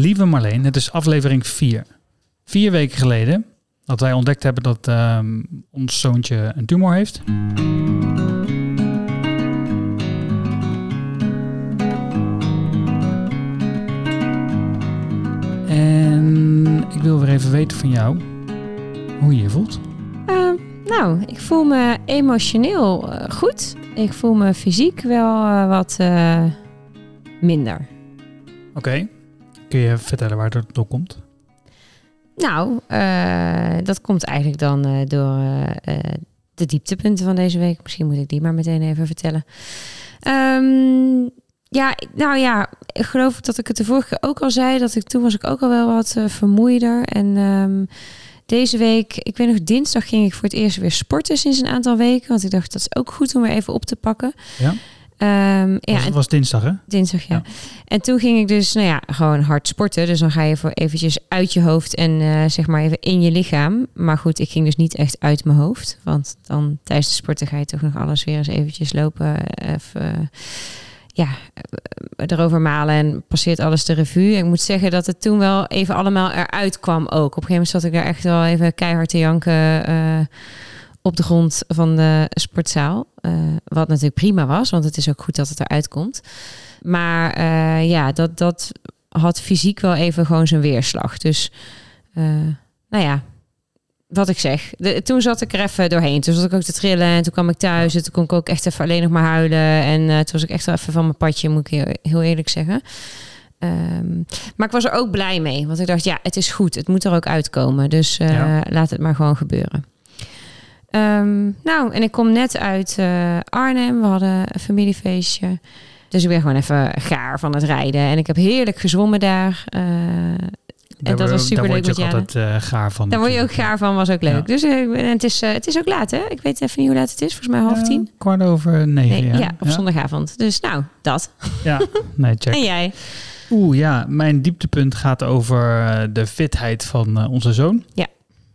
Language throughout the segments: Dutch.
Lieve Marleen, het is aflevering 4. Vier weken geleden dat wij ontdekt hebben dat ehm, ons zoontje een tumor heeft. En ik wil weer even weten van jou hoe je je voelt. Uh, nou, ik voel me emotioneel uh, goed. Ik voel me fysiek wel uh, wat uh, minder. Oké. Okay. Kun je vertellen waar dat door komt? Nou, dat komt eigenlijk dan door de dieptepunten van deze week. Misschien moet ik die maar meteen even vertellen. Um, ja, nou ja, ik geloof dat ik het de vorige keer ook al zei. Dat ik toen was ik ook al wel wat vermoeider. En um, deze week, ik weet nog, dinsdag ging ik voor het eerst weer sporten sinds een aantal weken. Want ik dacht, dat is ook goed om weer even op te pakken. Ja. Um, was, ja, het was dinsdag, hè? Dinsdag, ja. ja. En toen ging ik dus, nou ja, gewoon hard sporten. Dus dan ga je voor eventjes uit je hoofd en uh, zeg maar even in je lichaam. Maar goed, ik ging dus niet echt uit mijn hoofd. Want dan tijdens de sporten ga je toch nog alles weer eens eventjes lopen. Even, ja, erover malen en passeert alles de revue. Ik moet zeggen dat het toen wel even allemaal eruit kwam ook. Op een gegeven moment zat ik daar echt wel even keihard te janken uh, op de grond van de sportzaal. Uh, wat natuurlijk prima was, want het is ook goed dat het eruit komt. Maar uh, ja, dat, dat had fysiek wel even gewoon zijn weerslag. Dus nou ja, wat ik zeg. De, toen zat ik er even doorheen. Toen zat ik ook te trillen en toen kwam ik thuis. En toen kon ik ook echt even alleen nog maar huilen. En toen was ik echt wel even van mijn padje, moet ik heel, heel eerlijk zeggen. Um, maar ik was er ook blij mee. Want ik dacht, ja, het is goed. Het moet er ook uitkomen. Dus ja. laat het maar gewoon gebeuren. Um, nou, en ik kom net uit uh, Arnhem. We hadden een familiefeestje. Dus ik ben gewoon even gaar van het rijden. En ik heb heerlijk gezwommen daar. Daar en dat was super leuk met je altijd uh, gaar van. Daar word je ook gaar van, was ook leuk. Ja. Dus uh, en het, is, uh, het is ook laat, hè? Ik weet even niet hoe laat het is. Volgens mij half tien. Kwart over negen, nee, ja. ja. op zondagavond. Dus nou, dat. Ja, nee, check. en jij? Oeh, ja. Mijn dieptepunt gaat over de fitheid van onze zoon. Ja.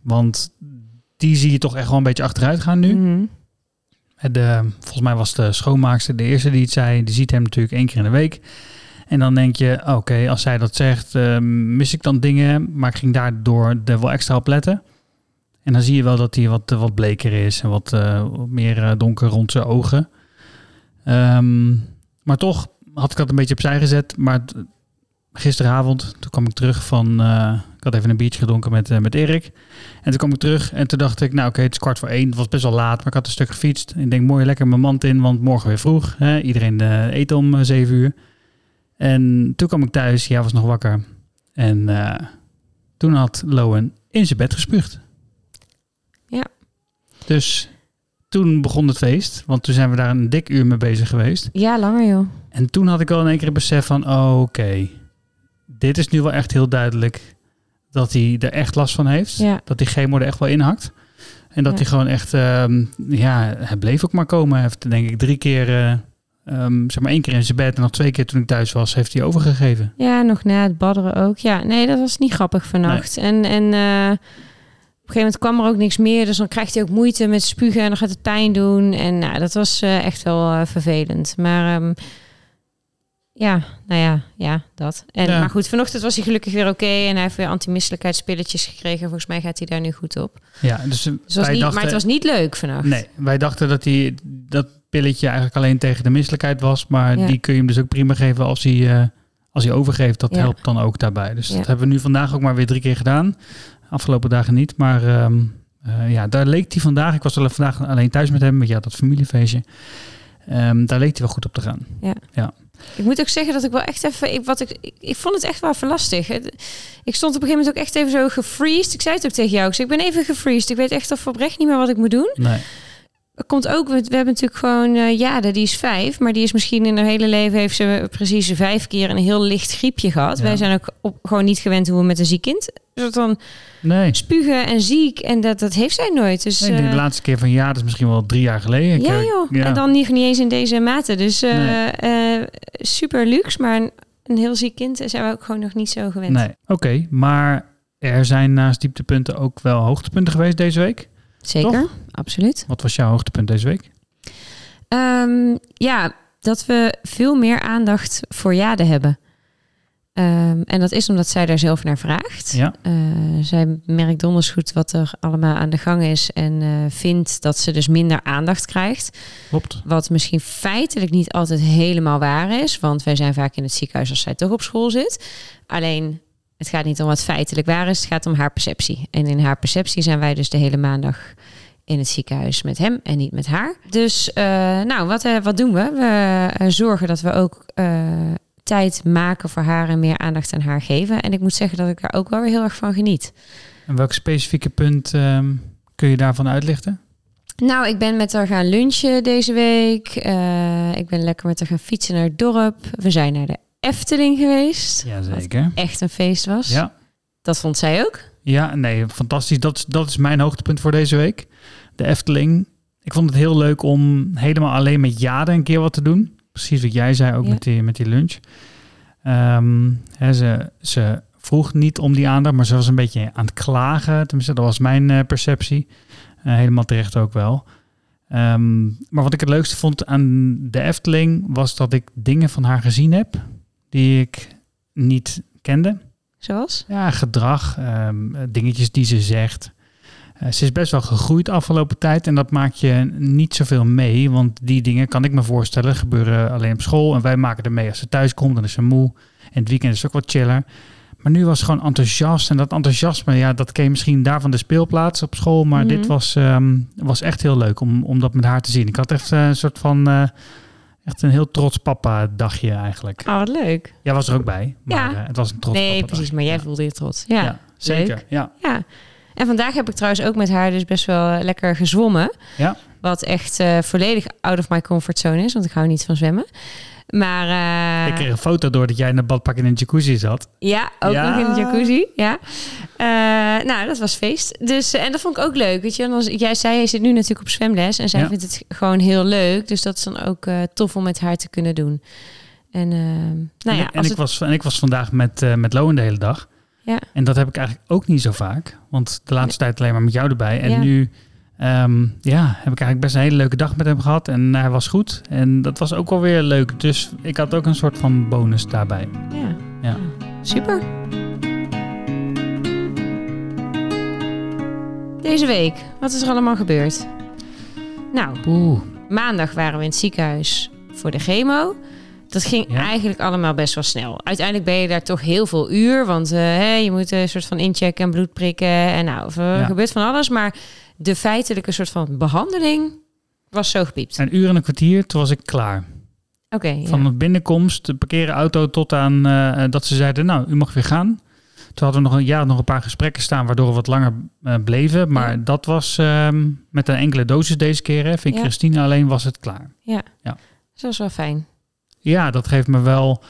Want die zie je toch echt wel een beetje achteruit gaan nu. Mm -hmm. de, volgens mij was de schoonmaakster de eerste die het zei. Die ziet hem natuurlijk één keer in de week. En dan denk je, oké, okay, als zij dat zegt, uh, mis ik dan dingen? Maar ik ging daardoor er wel extra op letten. En dan zie je wel dat hij wat, wat bleker is en wat, uh, wat meer uh, donker rond zijn ogen. Um, maar toch had ik dat een beetje opzij gezet. Maar gisteravond, toen kwam ik terug van... uh, had even een biertje gedronken met, met Erik. En toen kwam ik terug en toen dacht ik... Nou oké, okay, het is kwart voor één. Het was best wel laat, maar ik had een stuk gefietst. En ik denk, mooi lekker mijn mand in, want morgen weer vroeg. Hè? Iedereen eet om zeven uur. En toen kwam ik thuis, ja, was nog wakker. En toen had Lowen in zijn bed gespuugd. Ja. Dus toen begon het feest, want toen zijn we daar een dik uur mee bezig geweest. Ja, langer joh. En toen had ik al in één keer het besef van, oké, okay, dit is nu wel echt heel duidelijk dat hij er echt last van heeft. Ja. Dat die chemo er echt wel inhakt. En dat Ja. hij gewoon echt, um, ja, hij bleef ook maar komen. Hij heeft denk ik drie keer... Uh, Um, zeg maar één keer in zijn bed en nog twee keer toen ik thuis was, heeft hij overgegeven. Ja, nog na het badderen ook. Ja, nee, dat was niet grappig vannacht. Nee. En, en uh, op een gegeven moment kwam er ook niks meer. Dus dan krijgt hij ook moeite met spugen en dan gaat het pijn doen. En nou, dat was uh, echt wel vervelend. Maar um, ja, nou ja, ja, dat. En, ja. Maar goed, vanochtend was hij gelukkig weer oké. Okay, en hij heeft weer antimisselijkheidspilletjes gekregen. Volgens mij gaat hij daar nu goed op. Ja, dus, dus was niet, dachten, maar het was niet leuk vannacht. Nee, wij dachten dat hij dat pilletje eigenlijk alleen tegen de misselijkheid was. Maar Ja. die kun je hem dus ook prima geven als hij, uh, als hij overgeeft. Dat Ja. helpt dan ook daarbij. Dus Ja. dat hebben we nu vandaag ook maar weer drie keer gedaan. Afgelopen dagen niet. Maar ehm, eh, ja, daar leek hij vandaag. Ik was al vandaag alleen thuis met hem. Want ja, dat familiefeestje. Ehm, daar leek hij wel goed op te gaan. Ik moet ook zeggen dat ik wel echt even... Ik, wat ik, ik, vond het echt wel even lastig. Ik stond op een gegeven moment ook echt even zo gefreezed. Ik zei het ook tegen jou. Ik, ik ben even gefreezed. Ik weet echt of oprecht niet meer wat ik moet doen. Nee. Er komt ook, we we hebben natuurlijk gewoon eh Jade, die is vijf, maar die is misschien in haar hele leven heeft ze precies vijf keer een heel licht griepje gehad. Ja. Wij zijn ook op, gewoon niet gewend hoe we met een ziek kind. Dus dan Nee. spugen en ziek en dat, dat heeft zij nooit. Dus nee, eh, de laatste keer van ja, dat is misschien wel drie jaar geleden. Ja eh, joh, ja. en dan niet, niet eens in deze mate. Dus Nee. super luxe, maar een, een heel ziek kind zijn we ook gewoon nog niet zo gewend. Nee, oké. maar er zijn naast dieptepunten ook wel hoogtepunten geweest deze week. Zeker, absoluut. Wat was jouw hoogtepunt deze week? Ehm, ja, dat we veel meer aandacht voor Jade hebben. Ehm, en dat is omdat zij daar zelf naar vraagt. Ja. Eh, zij merkt donders goed wat er allemaal aan de gang is en eh, vindt dat ze dus minder aandacht krijgt. Klopt. Wat misschien feitelijk niet altijd helemaal waar is, want wij zijn vaak in het ziekenhuis als zij toch op school zit. Alleen het gaat niet om wat feitelijk waar is, het gaat om haar perceptie. En in haar perceptie zijn wij dus de hele maandag in het ziekenhuis met hem en niet met haar. Dus eh, nou, wat, eh, wat doen we? We eh, zorgen dat we ook tijd maken voor haar en meer aandacht aan haar geven. En ik moet zeggen dat ik daar ook wel weer heel erg van geniet. En welk specifieke punt ehm, kun je daarvan uitlichten? Nou, ik ben met haar gaan lunchen deze week. Ik ben lekker met haar gaan fietsen naar het dorp. We zijn naar de Efteling geweest. Jazeker. Echt een feest was. Ja. Dat vond zij ook. Ja, nee, fantastisch. Dat, is- dat is mijn hoogtepunt voor deze week. De Efteling. Ik vond het heel leuk om helemaal alleen met Jade een keer wat te doen. Precies wat jij zei, ook Ja. met, die, met die lunch. Hè, ze, ze vroeg niet om die aandacht, maar ze was een beetje aan het klagen. Tenminste, dat was mijn eh, perceptie. Eh, helemaal terecht ook wel. Ehm, maar wat ik het leukste vond aan de Efteling was dat ik dingen van haar gezien heb die ik niet kende. Zoals? Ja, gedrag, ehm, dingetjes die ze zegt. Eh, ze is best wel gegroeid afgelopen tijd en dat maakt je niet zoveel mee. Want die dingen, kan ik me voorstellen, gebeuren alleen op school. En wij maken er mee als ze thuis komt, dan is ze moe. En het weekend is het ook wat chiller. Maar nu was ze gewoon enthousiast. En dat enthousiasme, ja, dat ken je misschien daar van de speelplaats op school. Maar Mhm. dit was, ehm, was echt heel leuk om, om dat met haar te zien. Ik had echt eh, een soort van, eh, echt een heel trots papa dagje eigenlijk. Oh, wat leuk. Jij was er ook bij, maar Ja. eh, het was een trots nee, papa precies. dagje. Maar jij voelde je trots. Ja. Ja, zeker. leuk. Ja. ja. En vandaag heb ik trouwens ook met haar dus best wel lekker gezwommen. Ja. Wat echt eh, volledig out of my comfort zone is. Want ik hou niet van zwemmen. Maar eh, Ik kreeg een foto door dat jij in een badpak in een jacuzzi zat. Ja, ook Ja. nog in de jacuzzi. Ja. Eh, nou, dat was feest. Dus, en dat vond ik ook leuk. Weet je, als, jij zei, hij zit nu natuurlijk op zwemles. En zij Ja. vindt het gewoon heel leuk. Dus dat is dan ook tof om met haar te kunnen doen. En nou ja, ik, en ik, het, was, en ik was vandaag met, met Lowen de hele dag. Ja. En dat heb ik eigenlijk ook niet zo vaak. Want de laatste tijd alleen maar met jou erbij. En nu ehm, ja, heb ik eigenlijk best een hele leuke dag met hem gehad. En hij was goed. En dat was ook wel weer leuk. Dus ik had ook een soort van bonus daarbij. ja. Ja. Super. Deze week, wat is er allemaal gebeurd? Nou, Oeh. maandag waren we in het ziekenhuis voor de chemo. Dat ging Ja. eigenlijk allemaal best wel snel. Uiteindelijk ben je daar toch heel veel uur. Want eh, je moet een soort van inchecken en bloed prikken. En nou, er Ja. gebeurt van alles. Maar de feitelijke soort van behandeling was zo gepiept. Een uur en een kwartier, toen was ik klaar. Oké, ja. Van de binnenkomst, de parkeren auto tot aan eh, dat ze zeiden, nou, u mag weer gaan. Toen hadden we nog een, ja, nog een paar gesprekken staan, waardoor we wat langer eh, bleven. Maar Ja. dat was ehm, met een enkele dosis deze keer. Hè. Vind Ja. Christine alleen was het klaar. dat was wel fijn. Ja, dat geeft me wel...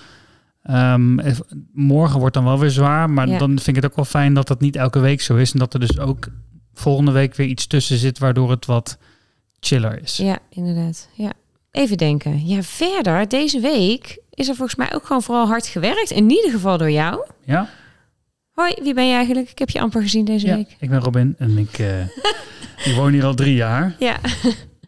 ehm, eh, morgen wordt dan wel weer zwaar, maar Ja. dan vind ik het ook wel fijn dat dat niet elke week zo is. En dat er dus ook volgende week weer iets tussen zit, waardoor het wat chiller is. Ja, inderdaad. Ja. Even denken. Ja, verder, deze week is er volgens mij ook gewoon vooral hard gewerkt. In ieder geval door jou. Ja? Hoi, wie ben je eigenlijk? Ik heb je amper gezien deze Ja, week. ik ben Robin en ik, eh, ik woon hier al drie jaar. Ja.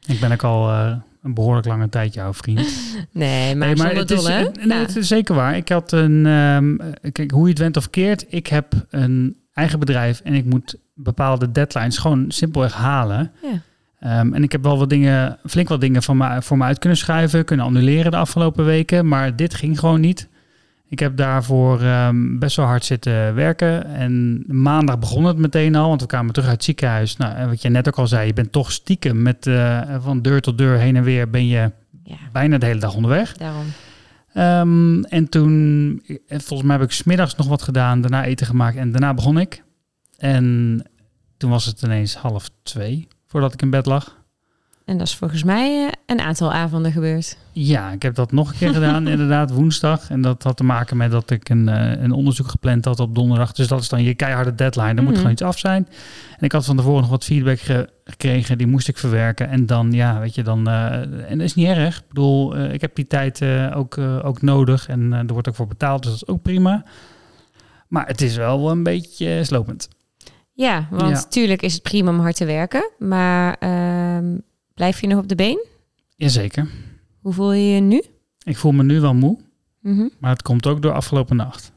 Ik ben ook al eh, een behoorlijk lange tijd jouw vriend. Nee, maar, Nee, het is, hè? nee, Ja. het is zeker waar. Ik had een, ehm, eh, kijk, hoe je het went of keert. Ik heb een eigen bedrijf en ik moet bepaalde deadlines gewoon simpelweg halen. Ja. Ehm, en ik heb wel wat dingen, flink wat dingen van me, voor me uit kunnen schuiven, kunnen annuleren de afgelopen weken. Maar dit ging gewoon niet. Ik heb daarvoor ehm, best wel hard zitten werken. En maandag begon het meteen al, want we kwamen terug uit het ziekenhuis. Nou, en wat je net ook al zei, je bent toch stiekem met eh, van deur tot deur heen en weer ben je ja, bijna de hele dag onderweg. daarom. Ehm, en toen, eh, volgens mij heb ik smiddags nog wat gedaan, daarna eten gemaakt en daarna begon ik. En toen was het ineens half twee voordat ik in bed lag. En dat is volgens mij eh, een aantal avonden gebeurd. Ja, ik heb dat nog een keer gedaan, inderdaad, woensdag. En dat had te maken met dat ik een, eh, een onderzoek gepland had op donderdag. Dus dat is dan je keiharde deadline. Er moet Mhm. gewoon iets af zijn. En ik had van tevoren nog wat feedback ge- gekregen. Die moest ik verwerken. En dan, ja, weet je, dan... eh, en dat is niet erg. Ik bedoel, eh, ik heb die tijd eh, ook, ook nodig. En er wordt ook voor betaald, dus dat is ook prima. Maar het is wel een beetje slopend. Ja, want Ja. tuurlijk is het prima om hard te werken. Maar ehm, blijf je nog op de been? Jazeker. Hoe voel je je nu? Ik voel me nu wel moe. Mhm. Maar het komt ook door afgelopen nacht.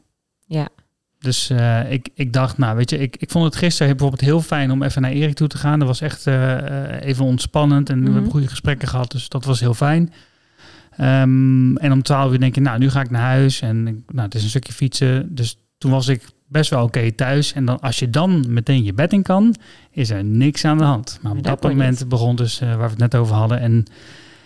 Dus eh, ik, ik dacht, nou weet je, ik, ik vond het gisteren bijvoorbeeld heel fijn om even naar Erik toe te gaan. Dat was echt eh, eh, even ontspannend en we Mhm. hebben goede gesprekken gehad, dus dat was heel fijn. Ehm, en om 12 uur denk je, nou nu ga ik naar huis en ik- nou, het is een stukje fietsen. Dus toen was ik best wel oké thuis. En dan, als je dan meteen je bed in kan, is er niks aan de hand. Maar op dat moment niet. begon dus, waar we het net over hadden. En,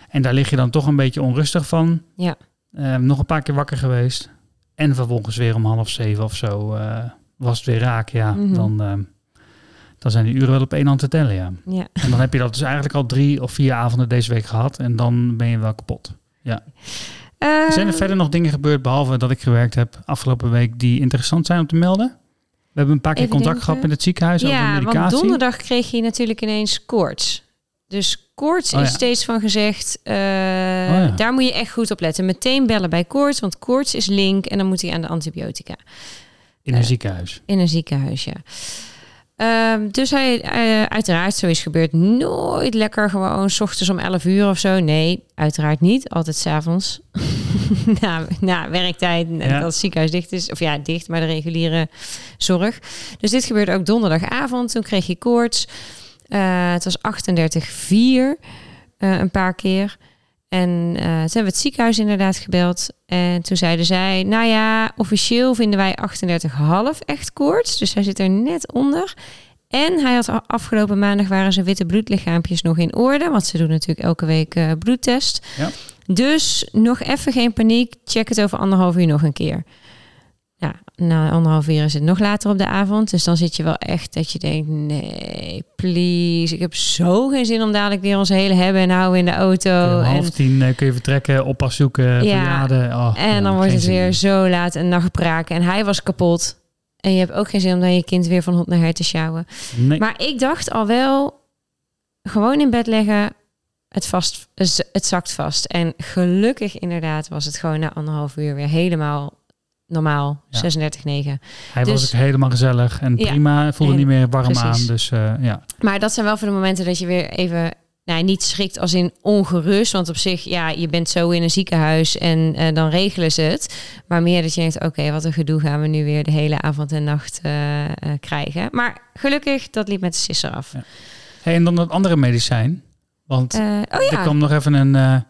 en daar lig je dan toch een beetje onrustig van. Ja. Ehm, nog een paar keer wakker geweest. En vervolgens weer om half zeven of zo eh, was het weer raak. Ja, Mhm. dan, ehm, dan zijn die uren wel op één hand te tellen, ja. Ja. En dan heb je dat dus eigenlijk al drie of vier avonden deze week gehad. En dan ben je wel kapot. Eh, Zijn er verder nog dingen gebeurd, behalve dat ik gewerkt heb afgelopen week, die interessant zijn om te melden? We hebben een paar keer contact denken. gehad met het ziekenhuis over ja, medicatie. want donderdag kreeg je natuurlijk ineens koorts. Dus koorts Oh is ja. steeds van gezegd, eh, ja. daar moet je echt goed op letten. Meteen bellen bij koorts, want koorts is link en dan moet hij aan de antibiotica. In een eh, ziekenhuis. In een ziekenhuis, ja. Ehm, dus hij, eh, uiteraard, zo is gebeurd, nooit lekker gewoon s ochtends om 11 uur of zo. Nee, uiteraard niet. Altijd s'avonds. na, na werktijd, Ja. dat het ziekenhuis dicht is. Of ja, dicht, maar de reguliere zorg. Dus dit gebeurde ook donderdagavond. Toen kreeg hij koorts. Eh, het was 38,4 eh een paar keer. En eh, toen hebben we het ziekenhuis inderdaad gebeld. En toen zeiden zij, nou ja, officieel vinden wij 38,5 echt koorts. Dus hij zit er net onder. En hij had afgelopen maandag waren zijn witte bloedlichaampjes nog in orde. Want ze doen natuurlijk elke week eh, bloedtest. Ja. Dus nog even geen paniek. Check het over anderhalf uur nog een keer. Na anderhalf uur is het nog later op de avond. Dus dan zit je wel echt dat je denkt, nee, please. Ik heb zo geen zin om dadelijk weer ons hele hebben en houden in de auto. om half tien eh, kun je vertrekken, oppas zoeken, Ja. verjaarden. Oh, en ja, dan wordt het weer zo laat en nachtbraken. En hij was kapot. En je hebt ook geen zin om dan je kind weer van hot naar her te sjouwen. Nee. Maar ik dacht al wel, gewoon in bed leggen, het, vast, het zakt vast. En gelukkig inderdaad was het gewoon na anderhalf uur weer helemaal normaal. Ja. 36,9. Hij was dus- ook helemaal gezellig en Ja. prima. Voelde En- niet meer warm precies. aan. Dus eh, ja. Maar dat zijn wel voor de momenten dat je weer even... Nou, niet schrikt als in ongerust. Want op zich, ja, je bent zo in een ziekenhuis en eh, dan regelen ze het. Maar meer dat je denkt, oké, wat een gedoe gaan we nu weer de hele avond en nacht eh, krijgen. Maar gelukkig, dat liep met de sisser af. Ja. Hey, en dan dat andere medicijn. Want oh er ja, kwam nog even een,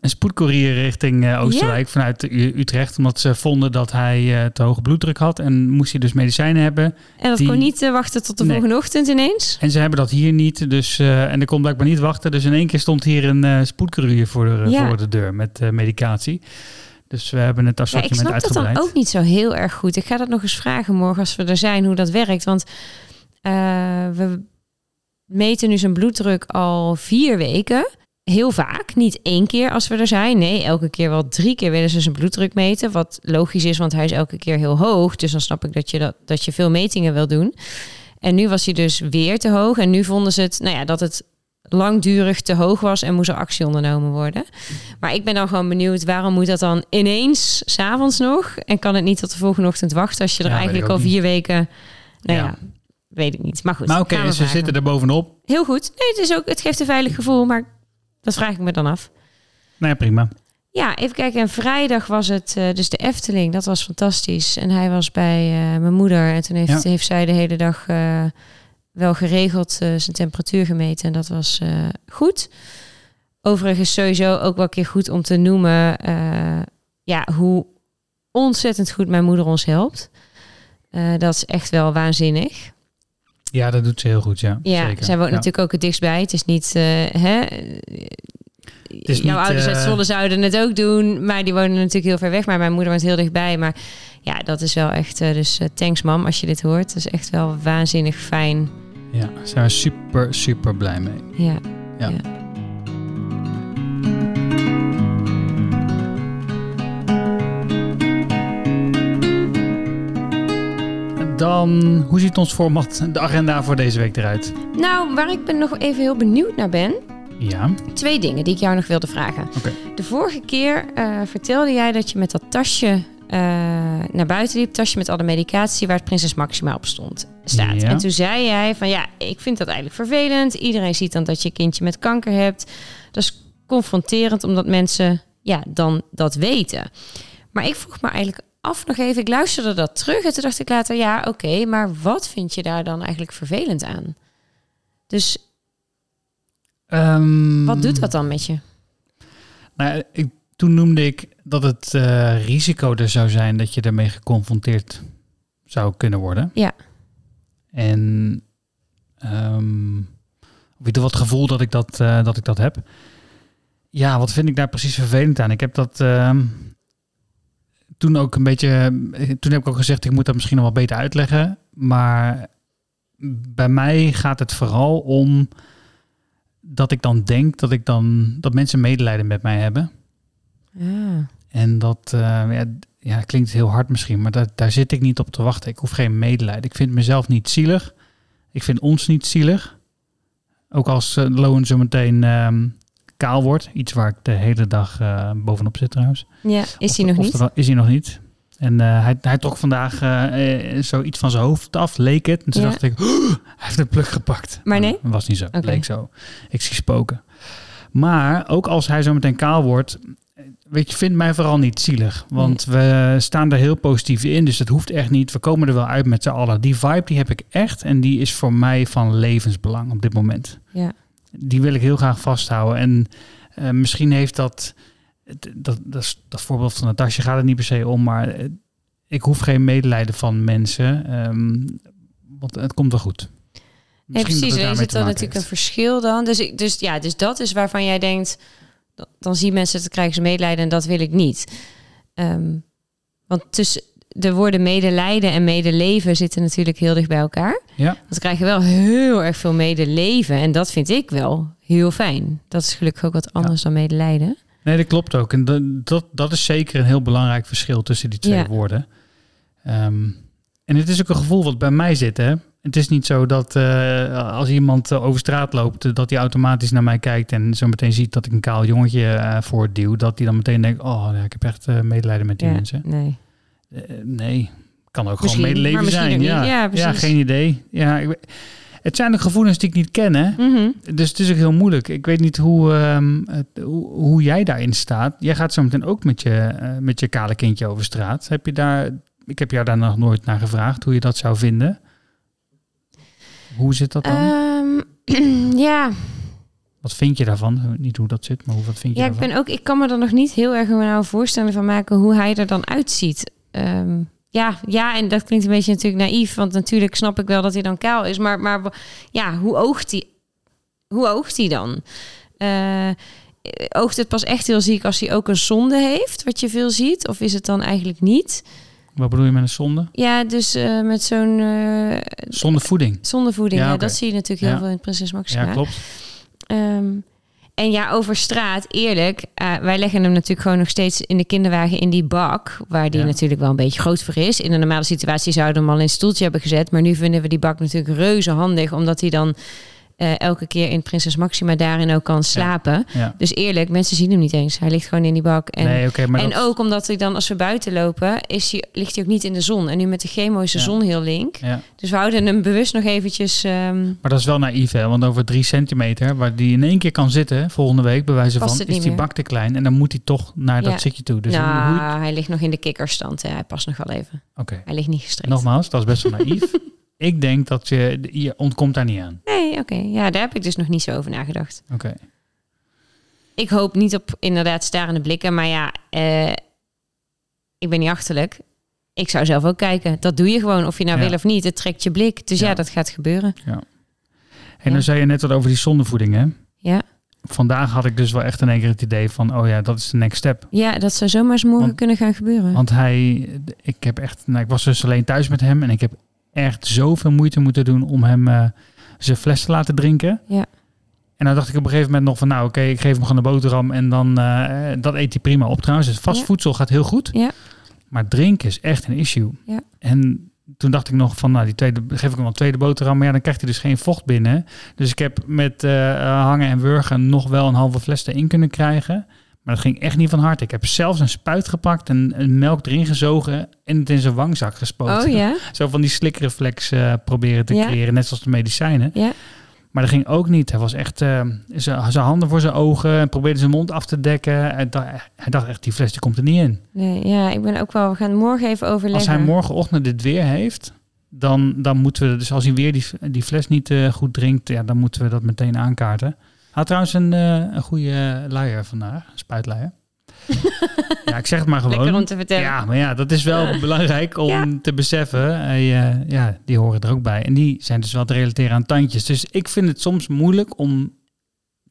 een spoedcourier richting eh, Oosterwijk vanuit Utrecht. Omdat ze vonden dat hij eh, te hoge bloeddruk had. En moest hij dus medicijnen hebben. en dat die- kon niet eh, wachten tot de Nee. volgende ochtend ineens. En ze hebben dat hier niet. Dus, en er kon blijkbaar niet wachten. Dus in één keer stond hier een eh spoedcourier voor de, Ja. voor de deur met medicatie. Dus we hebben het Ja, ik assortiment snap dat dan ook niet zo heel erg goed. Ik ga dat nog eens vragen morgen als we er zijn, hoe dat werkt. Want we meten nu zijn bloeddruk al vier weken. Heel vaak, niet één keer als we er zijn. Nee, elke keer wel drie keer willen ze zijn bloeddruk meten. Wat logisch is, want hij is elke keer heel hoog. Dus dan snap ik dat je, dat, dat je veel metingen wil doen. En nu was hij dus weer te hoog. En nu vonden ze het, nou ja, dat het langdurig te hoog was en moest er actie ondernomen worden. Maar ik ben dan gewoon benieuwd, waarom moet dat dan ineens s'avonds nog? En kan het niet tot de volgende ochtend wachten als je er Ja, eigenlijk al vier weken... Nou ja. Ja. weet ik niet. Maar goed, Maar oké, ze zitten er bovenop. Heel goed. Nee, het, is ook, het geeft een veilig gevoel, maar dat vraag ik me dan af. Nou ja, prima. Ja, even kijken. En vrijdag was het eh, dus de Efteling. Dat was fantastisch. En hij was bij eh, mijn moeder. En toen heeft, Ja. heeft zij de hele dag eh, wel geregeld zijn temperatuur gemeten. En dat was goed. Overigens sowieso ook wel een keer goed om te noemen... ja, hoe ontzettend goed mijn moeder ons helpt. Dat is echt wel waanzinnig. Ja, dat doet ze heel goed, ja. Ja, Zeker. zij woont Ja. natuurlijk ook het dichtstbij. Het is niet... eh, hè, is Jouw niet, ouders uit eh, Zwolle zouden het ook doen, maar die wonen natuurlijk heel ver weg. Maar mijn moeder woont heel dichtbij. Maar ja, dat is wel echt... eh, dus thanks mam als je dit hoort. Dat is echt wel waanzinnig fijn. Ja, daar zijn we super, super blij mee. Ja. Ja. Dan, hoe ziet ons format, de agenda voor deze week eruit? Nou, waar ik ben nog even heel benieuwd naar ben... Ja, Twee dingen die ik jou nog wilde vragen. Oké. De vorige keer eh, vertelde jij dat je met dat tasje eh, naar buiten liep. Tasje met alle medicatie waar het Prinses Maxima op stond, staat. Ja. En toen zei jij van ja, ik vind dat eigenlijk vervelend. Iedereen ziet dan dat je kindje met kanker hebt. Dat is confronterend omdat mensen ja, dan dat weten. Maar ik vroeg me eigenlijk af nog even. Ik luisterde dat terug en toen dacht ik later, ja, oké, maar wat vind je daar dan eigenlijk vervelend aan? Dus Ehm, wat doet dat dan met je? Nou, ik, toen noemde ik dat het eh, risico er zou zijn dat je ermee geconfronteerd zou kunnen worden. Ja. En ehm of ieder wat gevoel dat ik dat, eh, dat ik dat heb. Ja, wat vind ik daar precies vervelend aan? Ik heb dat ehm, toen ook een beetje. eh, Toen heb ik ook gezegd, ik moet dat misschien nog wel beter uitleggen. Maar bij mij gaat het vooral om dat ik dan denk dat ik dan dat mensen medelijden met mij hebben. Ah, En dat eh, ja, ja, klinkt heel hard misschien, maar daar, daar zit ik niet op te wachten. Ik hoef geen medelijden. Ik vind mezelf niet zielig. Ik vind ons niet zielig. Ook als uh, Loan zo meteen ehm, kaal wordt. Iets waar ik de hele dag eh, bovenop zit trouwens. ja, is hij nog niet? Is hij nog niet. En eh, hij, hij trok vandaag eh, zoiets van zijn hoofd af, leek het. En toen Ja. dacht ik, "Oh, hij heeft een pluk gepakt. Maar nee? Dat was niet zo. Leek zo. Ik zie spoken. Maar ook als hij zo meteen kaal wordt, weet je, vind mij vooral niet zielig. Want we staan er heel positief in, dus dat hoeft echt niet. We komen er wel uit met z'n allen. Die vibe die heb ik echt en die is voor mij van levensbelang op dit moment. Ja. Die wil ik heel graag vasthouden. En eh, misschien heeft dat, het- dat, dat, is- dat voorbeeld van Natasja gaat het niet per se om, maar eh, ik hoef geen medelijden van mensen, ehm, want het komt wel goed. Dat precies. het Er zit te dan natuurlijk een verschil dan. Dus, ik, dus ja, dus dat is waarvan jij denkt, dan- zien mensen het, krijgen ze medelijden en dat wil ik niet. Ehm, want tussen de woorden medelijden en medeleven zitten natuurlijk heel dicht bij elkaar. Ja. Want we krijgen wel heel erg veel medeleven en dat vind ik wel heel fijn. Dat is gelukkig ook wat anders dan medelijden. Nee, dat klopt ook. En dat, dat, dat is zeker een heel belangrijk verschil tussen die twee Ja. woorden. Ehm, en het is ook een gevoel wat bij mij zit. Hè? Het is niet zo dat eh, als iemand eh, over straat loopt, eh, dat hij automatisch naar mij kijkt en zo meteen ziet dat ik een kaal jongetje eh voortduw. Dat hij dan meteen denkt, oh ja, ik heb echt medelijden met die mensen. nee. Eh, nee, kan ook Misschien, gewoon medeleven zijn. Ja, Ja, geen idee. Ja, ik, het zijn de gevoelens die ik niet ken, hè? Mhm. Dus het is ook heel moeilijk. Ik weet niet hoe, ehm, het, hoe, hoe jij daarin staat. Jij gaat zo meteen ook met je, eh, met je kale kindje over straat. Heb je daar, ik heb jou daar nog nooit naar gevraagd hoe je dat zou vinden. Hoe zit dat dan? Ehm, ja, wat vind je daarvan? Niet hoe dat zit, maar hoe, wat vind je Ja, ik ben ook. Ik kan me er nog niet heel erg een voorstelling van maken hoe hij er dan uitziet. Ehm, ja, ja, en dat klinkt een beetje natuurlijk naïef, want natuurlijk snap ik wel dat hij dan kaal is. Maar, maar ja, hoe oogt hij? Hoe oogt hij dan? Eh, oogt het pas echt heel ziek als hij ook een zonde heeft, wat je veel ziet? Of is het dan eigenlijk niet? Wat bedoel je met een zonde? Ja, dus eh, met zo'n eh Zonder voeding. zondevoeding. Ja, Ja, dat zie je natuurlijk heel Ja. veel in Prinses Maxima. Ja, klopt. Ehm, en ja, over straat, eerlijk. eh, wij leggen hem natuurlijk gewoon nog steeds in de kinderwagen in die bak. Waar die Ja. natuurlijk wel een beetje groot voor is. In een normale situatie zouden we hem al in een stoeltje hebben gezet. Maar nu vinden we die bak natuurlijk reuze handig. Omdat hij dan eh, elke keer in Prinses Maxima daarin ook kan slapen. Ja. Dus eerlijk, mensen zien hem niet eens. Hij ligt gewoon in die bak. En, nee, oké, maar en dat- ook omdat hij dan, als we buiten lopen, is hij, ligt hij ook niet in de zon. En nu met de chemo is de Ja. zon heel link. Dus we houden hem bewust nog eventjes... ehm, Maar dat is wel naïef, hè? Want over drie centimeter, waar die in één keer kan zitten, volgende week, bij wijze van, is die meer. bak te klein. En dan moet hij toch naar dat zitje toe. Dus nou, hoe- hij ligt nog in de kikkerstand. Hè. Hij past nog wel even. Oké, Hij ligt niet gestrekt. nogmaals, dat is best wel naïef. ik denk dat je, je ontkomt daar niet aan. Nee, oké. Ja, daar heb ik dus nog niet zo over nagedacht. Oké. Ik hoop niet op inderdaad starende blikken. Maar ja, eh, ik ben niet achterlijk. Ik zou zelf ook kijken. Dat doe je gewoon, of je nou Ja. wil of niet. Het trekt je blik. Dus ja, Ja. dat gaat gebeuren. En Ja. dan zei je net wat over die zondevoeding, hè? Ja, Vandaag had ik dus wel echt in één keer het idee van, oh ja, dat is de next step. ja dat zou zomaar eens morgen Want- kunnen gaan gebeuren. Want hij, ik heb echt, nou, ik was dus alleen thuis met hem en ik heb echt zoveel moeite moeten doen om hem eh, zijn fles te laten drinken. Ja. En dan dacht ik op een gegeven moment nog van, nou oké, ik geef hem gewoon een boterham en dan, eh, dat eet hij prima op trouwens. Dus vast Ja. voedsel gaat heel goed. Ja. Maar drinken is echt een issue. Ja. En toen dacht ik nog van, nou die tweede, geef ik hem wel een tweede boterham, maar ja, dan krijgt hij dus geen vocht binnen. Dus ik heb met eh, hangen en wurgen nog wel een halve fles erin kunnen krijgen. Maar dat ging echt niet van harte. Ik heb zelfs een spuit gepakt en een melk erin gezogen en het in zijn wangzak gespoten. oh ja? Zo van die slikreflex eh proberen te Ja. creëren, net zoals de medicijnen. Ja. Maar dat ging ook niet. Hij was echt uh, zijn handen voor zijn ogen en probeerde zijn mond af te dekken. Hij dacht, hij dacht echt, die fles die komt er niet in. Nee, ja, ik ben ook wel. We gaan morgen even overleggen. Als hij morgenochtend dit weer heeft, dan, dan moeten we, dus als hij weer die, die fles niet uh, goed drinkt, ja, dan moeten we dat meteen aankaarten. Had trouwens een, uh, een goede luier vandaag, spuitluier. ja, ik zeg het maar gewoon. Lekker om te vertellen. Ja, maar ja, dat is wel belangrijk om ja. te beseffen. Uh, ja, die horen er ook bij. En die zijn dus wel te relateren aan tandjes. Dus ik vind het soms moeilijk om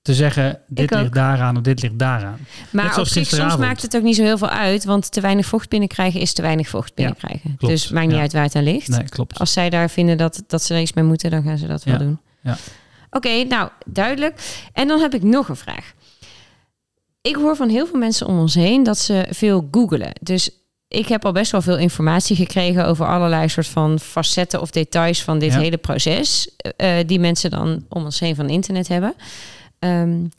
te zeggen, dit ligt daaraan of dit ligt daaraan. Maar op zich, soms maakt het ook niet zo heel veel uit. Want te weinig vocht binnenkrijgen is te weinig vocht binnenkrijgen. Ja, dus maakt niet ja. uit waar het aan ligt. Nee, klopt. Als zij daar vinden dat, dat ze er iets mee moeten, dan gaan ze dat wel doen. Ja. Oké, nou, duidelijk. En dan heb ik nog een vraag. Ik hoor van heel veel mensen om ons heen dat ze veel googelen. Dus ik heb al best wel veel informatie gekregen over allerlei soort van facetten of details van dit hele proces. Uh, die mensen dan om ons heen van internet hebben. Um,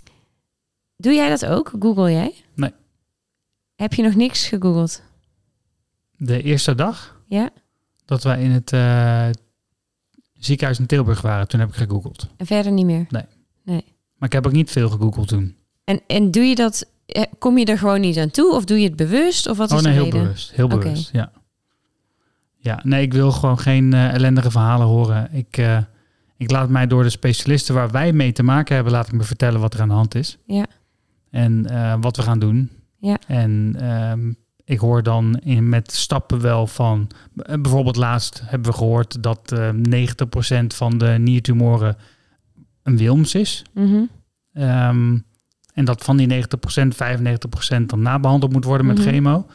doe jij dat ook? Google jij? Nee. Heb je nog niks gegoogeld? De eerste dag? Ja. Dat wij in het uh, ziekenhuis in Tilburg waren, toen heb ik gegoogeld. En verder niet meer? Nee. Nee. Maar ik heb ook niet veel gegoogeld toen. En, en doe je dat, kom je er gewoon niet aan toe? Of doe je het bewust? Of wat oh, is nee, de heel reden? bewust. Heel bewust, ja. Ja, nee, ik wil gewoon geen uh, ellendige verhalen horen. Ik, uh, ik laat mij door de specialisten waar wij mee te maken hebben, laat ik me vertellen wat er aan de hand is. Ja. En uh, wat we gaan doen. Ja. En um, ik hoor dan in, met stappen wel van, bijvoorbeeld laatst hebben we gehoord dat uh, 90% van de niertumoren een Wilms is. -hmm. um, en dat van die 90%, 95% dan nabehandeld moet worden met Mhm. chemo.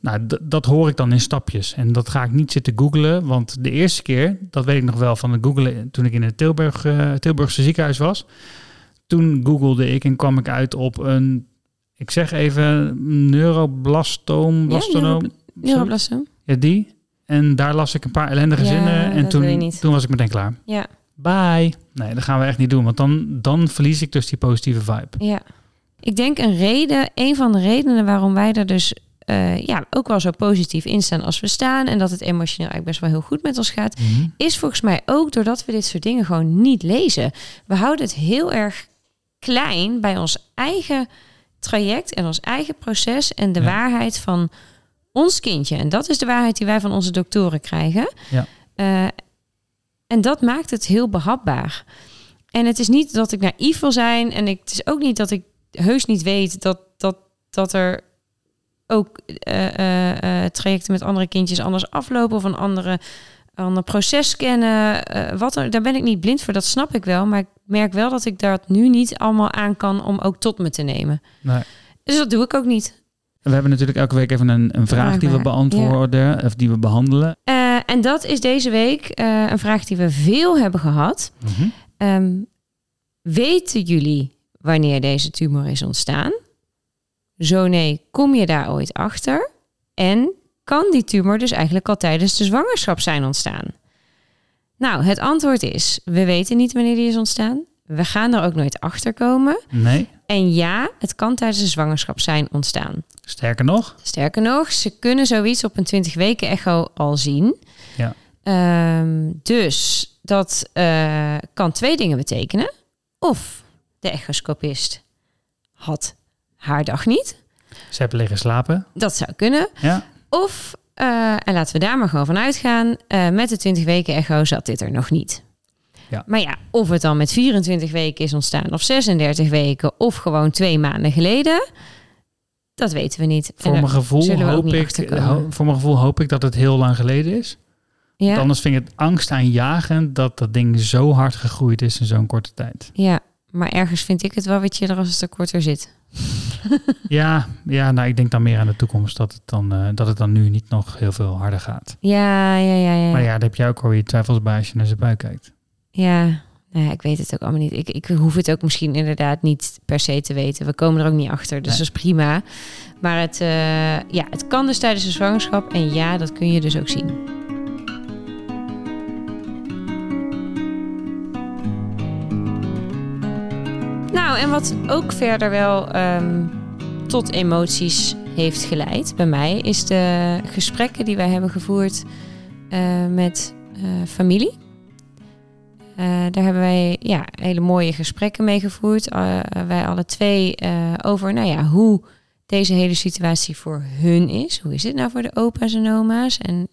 Nou, d- dat hoor ik dan in stapjes. En dat ga ik niet zitten googlen. Want de eerste keer, dat weet ik nog wel van het googlen toen ik in het Tilburg, uh, Tilburgse ziekenhuis was. Toen googelde ik en kwam ik uit op een, ik zeg even, neuroblastoom, blastonoom. Ja, Neuroblastoom. Ja, die. En daar las ik een paar ellendige Ja, zinnen. En toen, toen was ik meteen klaar. Ja, Bye. Nee, dat gaan we echt niet doen. Want dan, dan verlies ik dus die positieve vibe. ja. Ik denk een reden, een van de redenen waarom wij er dus eh, ja, ook wel zo positief in staan als we staan. En dat het emotioneel eigenlijk best wel heel goed met ons gaat. is volgens mij ook doordat we dit soort dingen gewoon niet lezen. We houden het heel erg klein bij ons eigen traject en ons eigen proces en de Ja. waarheid van ons kindje. En dat is de waarheid die wij van onze doktoren krijgen. Ja. Eh, en dat maakt het heel behapbaar. En het is niet dat ik naïef wil zijn en ik, het is ook niet dat ik heus niet weet dat, dat, dat er ook eh, eh, trajecten met andere kindjes anders aflopen of een andere ander proces kennen. eh, wat er, daar ben ik niet blind voor, dat snap ik wel. Maar ik merk wel dat ik dat nu niet allemaal aan kan om ook tot me te nemen. Nee. Dus dat doe ik ook niet. We hebben natuurlijk elke week even een, een vraag die we beantwoorden. Of die we behandelen. Eh, en dat is deze week eh, een vraag die we veel hebben gehad. Ehm, weten jullie wanneer deze tumor is ontstaan? Zo nee, kom je daar ooit achter? En kan die tumor dus eigenlijk al tijdens de zwangerschap zijn ontstaan? Nou, het antwoord is: we weten niet wanneer die is ontstaan. We gaan er ook nooit achter komen. Nee. En ja, het kan tijdens de zwangerschap zijn ontstaan. Sterker nog. Sterker nog, ze kunnen zoiets op een 20 weken echo al zien. Ja. Ehm, dus dat eh, kan twee dingen betekenen. Of de echoscopist had haar dag niet. Ze hebben liggen slapen. Dat zou kunnen. Ja. Of, eh, en laten we daar maar gewoon van uitgaan, eh, met de 20 weken echo zat dit er nog niet. Ja. Maar ja, of het dan met 24 weken is ontstaan, of 36 weken, of gewoon twee maanden geleden, dat weten we niet. Voor mijn, gevoel hoop ik, voor mijn gevoel hoop ik dat het heel lang geleden is. ja, Want anders vind ik het angstaanjagend dat dat ding zo hard gegroeid is in zo'n korte tijd. ja, maar ergens vind ik het wel wat je er als het er korter zit. Ja, ja nou, ik denk dan meer aan de toekomst dat het dan, eh, dat het dan nu niet nog heel veel harder gaat. Ja, ja, ja, ja. Maar ja, daar heb jij ook al je twijfels bij als je naar zijn buik kijkt. Ja, nou ja, ik weet het ook allemaal niet. Ik, ik hoef het ook misschien inderdaad niet per se te weten. We komen er ook niet achter, dus Nee. dat is prima. Maar het, eh, ja, het kan dus tijdens de zwangerschap. En ja, dat kun je dus ook zien. Nou, en wat ook verder wel ehm, tot emoties heeft geleid bij mij... is de gesprekken die wij hebben gevoerd eh, met eh, familie. daar hebben wij ja, hele mooie gesprekken mee gevoerd. wij alle twee over nou ja, hoe deze hele situatie voor hun is. Hoe is het nou voor de opa's en oma's en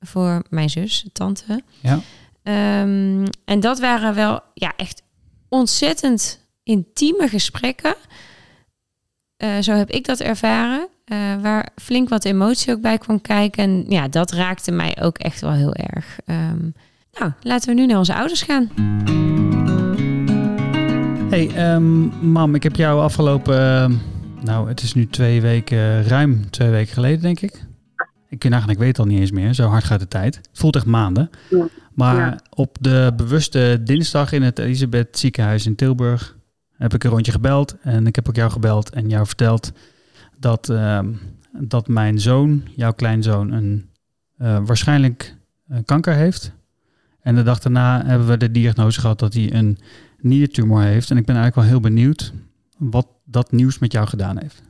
voor mijn zus, tante. Ja. Ehm, en dat waren wel ja, echt ontzettend intieme gesprekken. Uh, zo heb ik dat ervaren. Uh, waar flink wat emotie ook bij kwam kijken. En ja, dat raakte mij ook echt wel heel erg. Um, nou, laten we nu naar onze ouders gaan. Hey, um, mam, ik heb jou afgelopen... Uh, nou, het is nu twee weken, ruim twee weken geleden, denk ik. Ik ik weet het al niet eens meer. Zo hard gaat de tijd. Het voelt echt maanden. Ja. Maar op de bewuste dinsdag in het Elisabeth ziekenhuis in Tilburg heb ik een rondje gebeld. En ik heb ook jou gebeld en jou verteld dat, uh, dat mijn zoon, jouw kleinzoon, een, uh, waarschijnlijk kanker heeft. En de dag daarna hebben we de diagnose gehad dat hij een niertumor heeft. En ik ben eigenlijk wel heel benieuwd wat dat nieuws met jou gedaan heeft.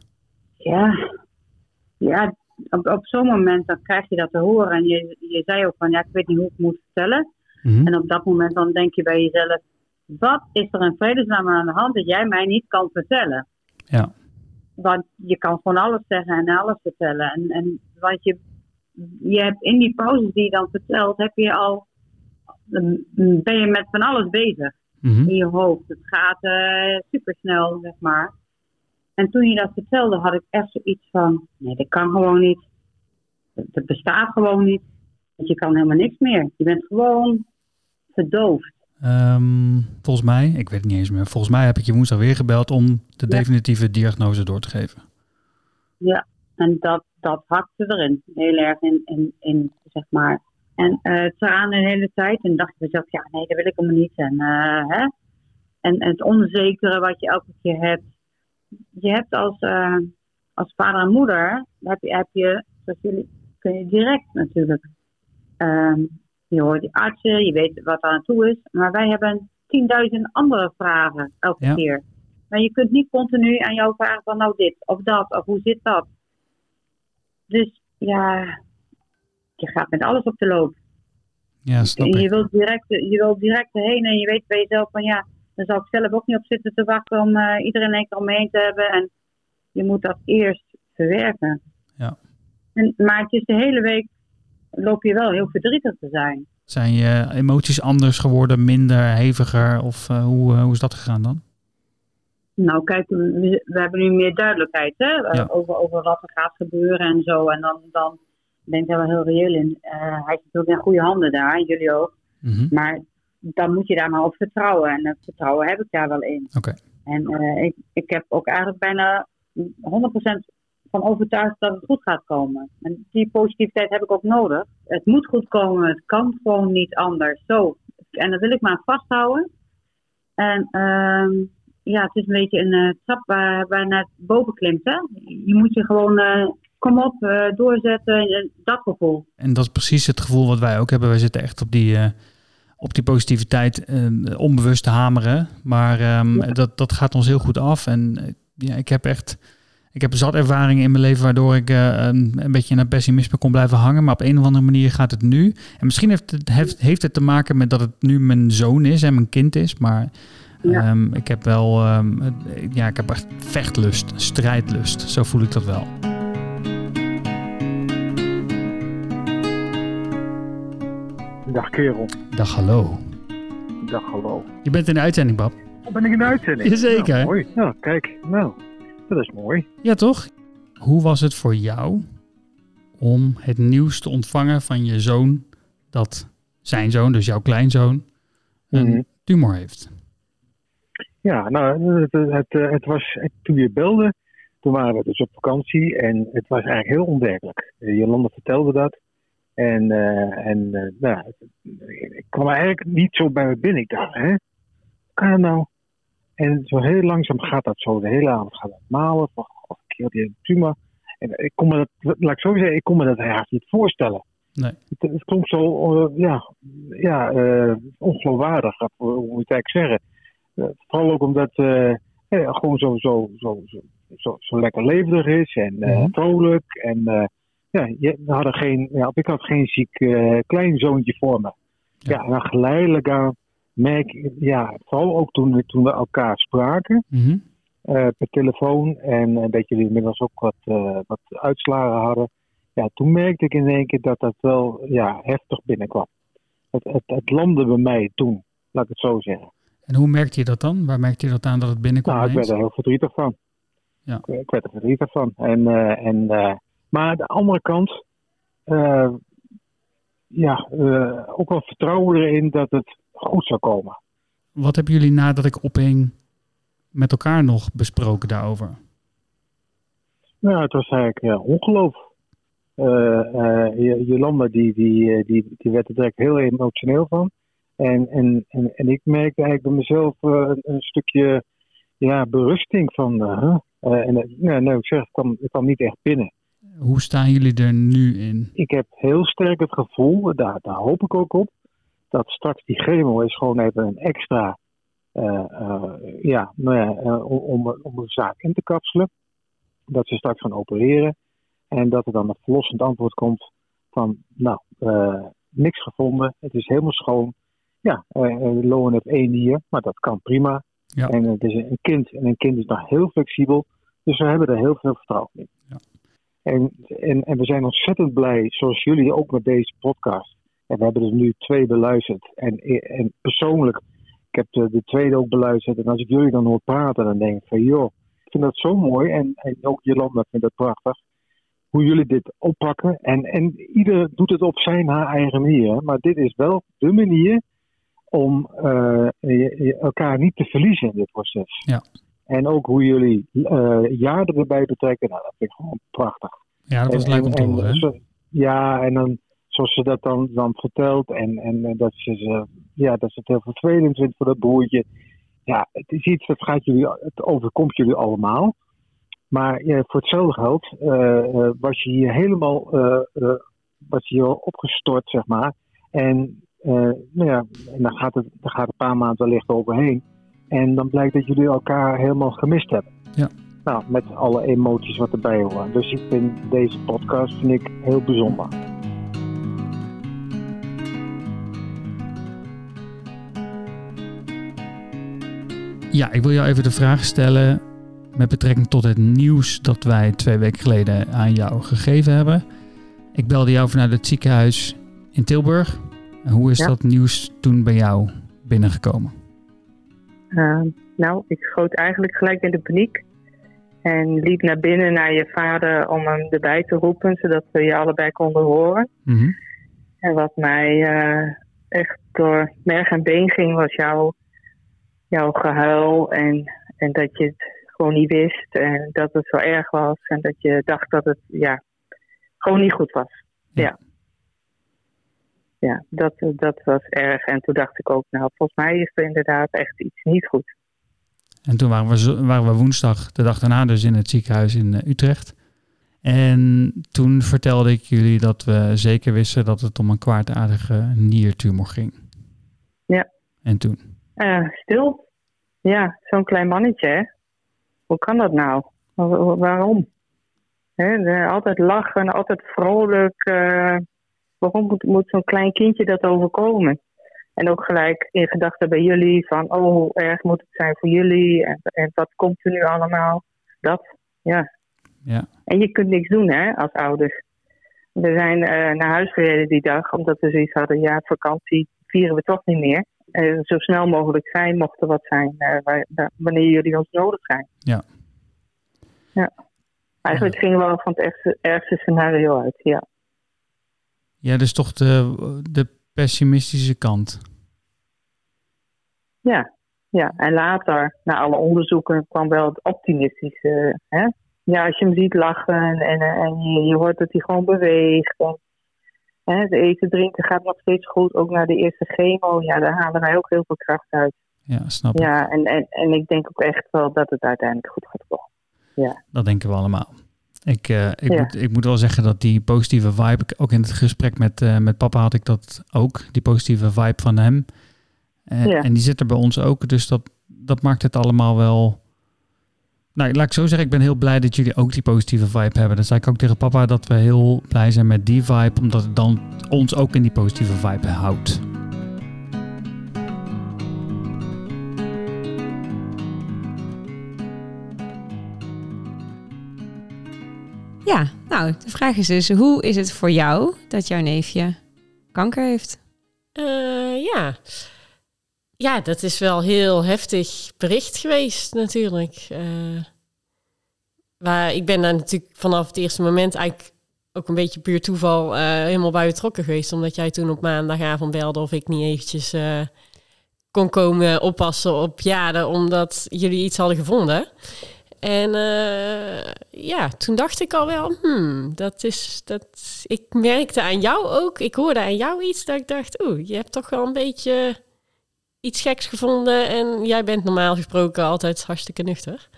Ja, ja op, op zo'n moment dan krijg je dat te horen. En je, je zei ook van, ja, ik weet niet hoe ik moet vertellen. Mhm. En op dat moment dan denk je bij jezelf, wat is er in vredesnaam aan de hand dat jij mij niet kan vertellen? Ja. Want je kan gewoon alles zeggen en alles vertellen. En, en want je, je hebt in die pauzes die je dan vertelt, heb je al, ben je met van alles bezig. Mhm. In je hoofd. Het gaat uh, supersnel, zeg maar. En toen je dat vertelde, had ik echt zoiets van: nee, dat kan gewoon niet. Dat bestaat gewoon niet. Want je kan helemaal niks meer. Je bent gewoon verdoofd. Ehm, volgens mij, ik weet het niet eens meer. Volgens mij heb ik je woensdag weer gebeld om de definitieve diagnose door te geven. Ja, en dat, dat hakte erin. Heel erg in, in, in zeg maar. En uh, het aan de hele tijd. En dacht ik mezelf, ja, nee, dat wil ik helemaal niet. En, uh, hè? en, en het onzekere wat je elke keer hebt je hebt als, uh, als vader en moeder, heb je, heb je, zoals jullie, kun je direct natuurlijk. Um, je hoort die artsen, je weet wat er aan toe is. Maar wij hebben 10.000 andere vragen elke keer. Maar je kunt niet continu aan jou vragen van nou dit of dat of hoe zit dat. Dus ja, je gaat met alles op de loop. Ja, snap je, je wilt direct, je wilt direct erheen en je weet bij jezelf van ja, daar zou ik zelf ook niet op zitten te wachten om uh, iedereen een keer om me heen te hebben. En je moet dat eerst verwerken. Ja. En, maar het is de hele week loop je wel heel verdrietig te zijn. Zijn je emoties anders geworden, minder, heviger? Of uh, hoe, uh, hoe is dat gegaan dan? Nou, kijk, we, hebben nu meer duidelijkheid hè? Ja. over, over wat er gaat gebeuren en zo. En dan, dan ben ik er wel heel reëel in. hij is natuurlijk in goede handen daar, jullie ook. Mm -hmm. Maar dan moet je daar maar op vertrouwen. En dat vertrouwen heb ik daar wel in. Okay. En uh, ik, ik heb ook eigenlijk bijna 100% van overtuigd dat het goed gaat komen. En die positiviteit heb ik ook nodig. Het moet goed komen, het kan gewoon niet anders. Zo. En dat wil ik maar vasthouden. En uh, ja, het is een beetje een uh, trap waar, waar naar boven klimt. Hè? Je moet je gewoon, uh, kom op, doorzetten, dat gevoel. En dat is precies het gevoel wat wij ook hebben. Wij zitten echt op die op die positiviteit uh, onbewust te hameren. Maar um, dat, dat gaat ons heel goed af. En uh, ja, ik heb echt. Ik heb zat ervaringen in mijn leven waardoor ik uh, een, een, beetje naar pessimisme kon blijven hangen. Maar op een of andere manier gaat het nu. En misschien heeft het, heeft, heeft het te maken met dat het nu mijn zoon is en mijn kind is. Maar ja. um, ik heb wel. Um, ja, ik heb echt vechtlust, strijdlust. Zo voel ik dat wel. Dag kerel. Dag hallo. Dag hallo. Je bent in de uitzending, Bab. Ben ik in de uitzending? Jazeker. Nou, mooi. Nou, kijk. Nou, dat is mooi. Ja, toch? Hoe was het voor jou om het nieuws te ontvangen van je zoon dat zijn zoon, dus jouw kleinzoon, een mm -hmm. tumor heeft? Ja, nou, het, het, het, was, toen je belde, toen waren we dus op vakantie en het was eigenlijk heel onwerkelijk. Jolanda vertelde dat. En, uh, en uh, nou, ik kwam eigenlijk niet zo bij me binnen. Ik dacht, hè, kan dat nou? En zo heel langzaam gaat dat zo. De hele avond gaat het malen. Of, een keer die tumor. En ik kon me dat, laat ik zo zeggen, ik kon me dat eigenlijk niet voorstellen. Nee. Het, het klonk zo, uh, ja, ja uh, ongeloofwaardig, hoe moet ik het eigenlijk zeggen. Uh, vooral ook omdat ja, gewoon zo, zo, zo, zo, zo, lekker levendig is en -hmm. vrolijk. En ja, we hadden geen, ja, ik had geen ziek kleinzoontje voor me. Ja, en dan geleidelijk aan merk ik, ja, vooral ook toen, we- toen we elkaar spraken Mhm. eh, per telefoon en eh, dat jullie inmiddels ook wat, eh, wat uitslagen hadden. Ja, toen merkte ik in één keer dat dat wel ja, heftig binnenkwam. Het, het, het landde bij mij toen, laat ik het zo zeggen. En hoe merkte je dat dan? Waar merkte je dat aan dat het binnenkwam? Nou, ik werd er heel verdrietig van. Ja. Ik, ik werd er verdrietig van. En, eh, en, maar aan de andere kant, ja, ook wel vertrouwen erin dat het goed zou komen. Wat hebben jullie nadat ik ophing met elkaar nog besproken daarover? Nou, het was eigenlijk ja, ongeloof. Eh, eh, Jolanda die, die, eh, die, die werd er direct heel emotioneel van. En, en, en, en ik merkte eigenlijk bij mezelf een, een stukje ja, berusting van. huh? En, nee, nee, ik zeg, het kwam, het kwam niet echt binnen. Hoe staan jullie er nu in? Ik heb heel sterk het gevoel, daar, daar hoop ik ook op, dat straks die chemo is gewoon even een extra, eh, eh, ja, nou ja, eh, om, om, de zaak in te kapselen. Dat ze straks gaan opereren en dat er dan een verlossend antwoord komt van, nou, niks gevonden, het is helemaal schoon. Ja, uh, Loan heeft één nier, maar dat kan prima. Ja. En het is een kind en een kind is nog heel flexibel, dus we hebben er heel veel vertrouwen in. Ja. En, en, en we zijn ontzettend blij, zoals jullie ook met deze podcast. En we hebben er nu twee beluisterd. En, en persoonlijk, ik heb de, de tweede ook beluisterd. En als ik jullie dan hoor praten, dan denk ik van joh, ik vind dat zo mooi. En, en ook Jolanda vindt dat prachtig. Hoe jullie dit oppakken. En, en ieder doet het op zijn haar eigen manier. hè. Maar dit is wel de manier om eh, je- je elkaar niet te verliezen in dit proces. Ja. En ook hoe jullie eh jaren erbij betrekken, nou, dat vind ik gewoon prachtig. Ja, dat was En- leuk om te en- horen. ja, en dan zoals ze dat dan, dan vertelt en, en eh, dat, ze, ze, ja, dat ze het heel vervelend vindt voor dat broertje. Ja, het is iets dat gaat jullie, het overkomt jullie allemaal. Maar ja, voor hetzelfde geld eh, eh, was je hier helemaal was je hier opgestort, zeg maar. En, nou ja, en dan, gaat het, dan gaat een paar maanden wellicht overheen. En dan blijkt dat jullie elkaar helemaal gemist hebben. Ja. Nou, met alle emoties wat erbij horen. Dus ik vind deze podcast vind ik heel bijzonder. Ja, ik wil jou even de vraag stellen met betrekking tot het nieuws dat wij twee weken geleden aan jou gegeven hebben. Ik belde jou vanuit het ziekenhuis in Tilburg. En hoe is Ja. dat nieuws toen bij jou binnengekomen? Uh, nou, ik schoot eigenlijk gelijk in de paniek. En liep naar binnen naar je vader om hem erbij te roepen, zodat we je allebei konden horen. Mhm. En wat mij eh, echt door merg en been ging, was jouw, jouw gehuil. En, en dat je het gewoon niet wist. En dat het zo erg was. En dat je dacht dat het ja, gewoon niet goed was. Ja. Ja. Ja, dat, dat was erg. En toen dacht ik ook, nou, volgens mij is er inderdaad echt iets niet goed. En toen waren we, waren we woensdag, de dag daarna, dus in het ziekenhuis in eh, Utrecht. En toen vertelde ik jullie dat we zeker wisten dat het om een kwaadaardige niertumor ging. Ja. En toen? Eh, stil. Ja, zo'n klein mannetje, hè? Hoe kan dat nou? Wa- wa- waarom? Hè, de- altijd lachen, altijd vrolijk. eh, waarom moet, moet zo'n klein kindje dat overkomen? En ook gelijk in gedachten bij jullie van, oh, hoe erg moet het zijn voor jullie? En, en wat komt er nu allemaal? Dat, ja. Ja. En je kunt niks doen, hè, als ouders. We zijn eh, naar huis gereden die dag, omdat we zoiets hadden, ja, vakantie vieren we toch niet meer. Zo snel mogelijk zijn, mocht er wat zijn, eh, wanneer jullie ons nodig zijn. Ja. Ja. Eigenlijk gingen we wel van het ergste, ergste scenario uit, ja. Ja, dus toch de, de pessimistische kant. Ja, ja. En later, na alle onderzoeken, kwam wel het optimistische. Hè? Ja, als je hem ziet lachen en, en je, je hoort dat hij gewoon beweegt. En, hè, het eten, drinken gaat nog steeds goed. Ook na de eerste chemo, ja, daar halen wij ook heel veel kracht uit. Ja, snap ik. Ja, en, en, en ik denk ook echt wel dat het uiteindelijk goed gaat komen. Ja, Dat denken we allemaal. Ik, eh, ik, Ja. moet, ik moet wel zeggen dat die positieve vibe, ook in het gesprek met, eh, met papa had ik dat ook, die positieve vibe van hem. Eh, Ja. En die zit er bij ons ook, dus dat, dat maakt het allemaal wel nou, laat ik zo zeggen, ik ben heel blij dat jullie ook die positieve vibe hebben. Dan zei ik ook tegen papa, dat we heel blij zijn met die vibe, omdat het dan ons ook in die positieve vibe houdt. Ja, nou, de vraag is dus, hoe is het voor jou dat jouw neefje kanker heeft? Eh, ja, ja, dat is wel heel heftig bericht geweest natuurlijk. Uh, waar, ik ben daar natuurlijk vanaf het eerste moment eigenlijk ook een beetje puur toeval uh, helemaal bij betrokken geweest. Omdat jij toen op maandagavond belde of ik niet eventjes kon komen oppassen op Jade, omdat jullie iets hadden gevonden. En ja, toen dacht ik al wel, hmm, dat is, dat, ik merkte aan jou ook, ik hoorde aan jou iets dat ik dacht, oeh, je hebt toch wel een beetje iets geks gevonden en jij bent normaal gesproken altijd hartstikke nuchter.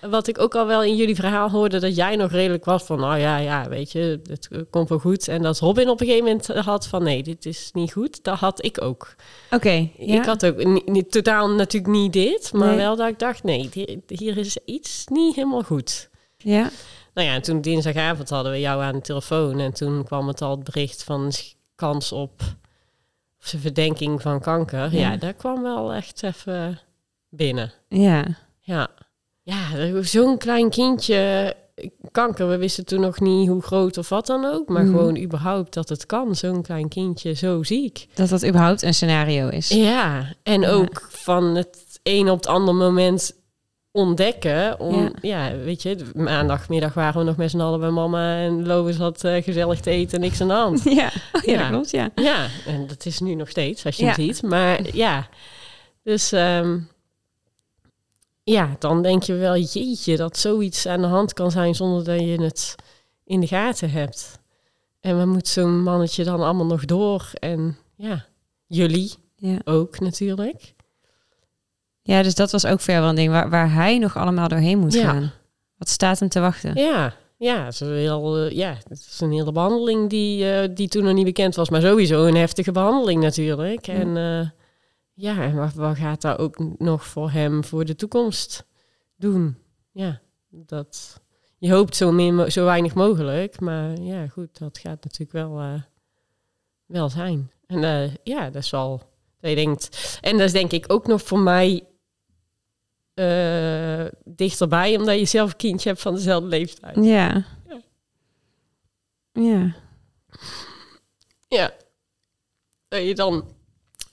Wat ik ook al wel in jullie verhaal hoorde, dat jij nog redelijk was van, nou ja, ja, weet je, het komt wel goed. En dat Robin op een gegeven moment had van, nee, dit is niet goed. Dat had ik ook. Oké. Ik had ook niet, totaal natuurlijk niet dit, maar wel dat ik dacht, nee, hier is iets niet helemaal goed. Ja. Nou ja, en toen dinsdagavond hadden we jou aan de telefoon en toen kwam het al het bericht van kans op of verdenking van kanker. Ja, ja daar kwam wel echt even binnen. Ja. Ja. Ja, zo'n klein kindje, kanker, we wisten toen nog niet hoe groot of wat dan ook. Maar mm. gewoon überhaupt dat het kan, zo'n klein kindje zo ziek. Dat dat überhaupt een scenario is. Ja, en ook van het een op het andere moment ontdekken. Om, ja. weet je, maandagmiddag waren we nog met z'n allen bij mama en Lois had uh, gezellig te eten, niks aan de hand. Ja, oh, ja, dat klopt, ja. Ja, en dat is nu nog steeds, als je het ziet. Maar ja, dus... Um, ja, dan denk je wel, jeetje, dat zoiets aan de hand kan zijn zonder dat je het in de gaten hebt. En we moet zo'n mannetje dan allemaal nog door? En ja, jullie ja. ook natuurlijk. Ja, dus dat was ook ver wel een ding waar, waar hij nog allemaal doorheen moet gaan. Wat staat hem te wachten? Ja, ja, het is, heel, eh, ja, het is een hele behandeling die, uh, die toen nog niet bekend was. Maar sowieso een heftige behandeling natuurlijk. En uh, ja, en wat, wat gaat daar ook nog voor hem voor de toekomst doen? Ja, dat je hoopt zo, min, zo weinig mogelijk, maar ja, goed, dat gaat natuurlijk wel, wel zijn. En ja, dat is wel, dat je denkt, en dat is denk ik ook nog voor mij uh, dichterbij, omdat je zelf een kindje hebt van dezelfde leeftijd. Ja. Ja. Ja. ja. Dat je dan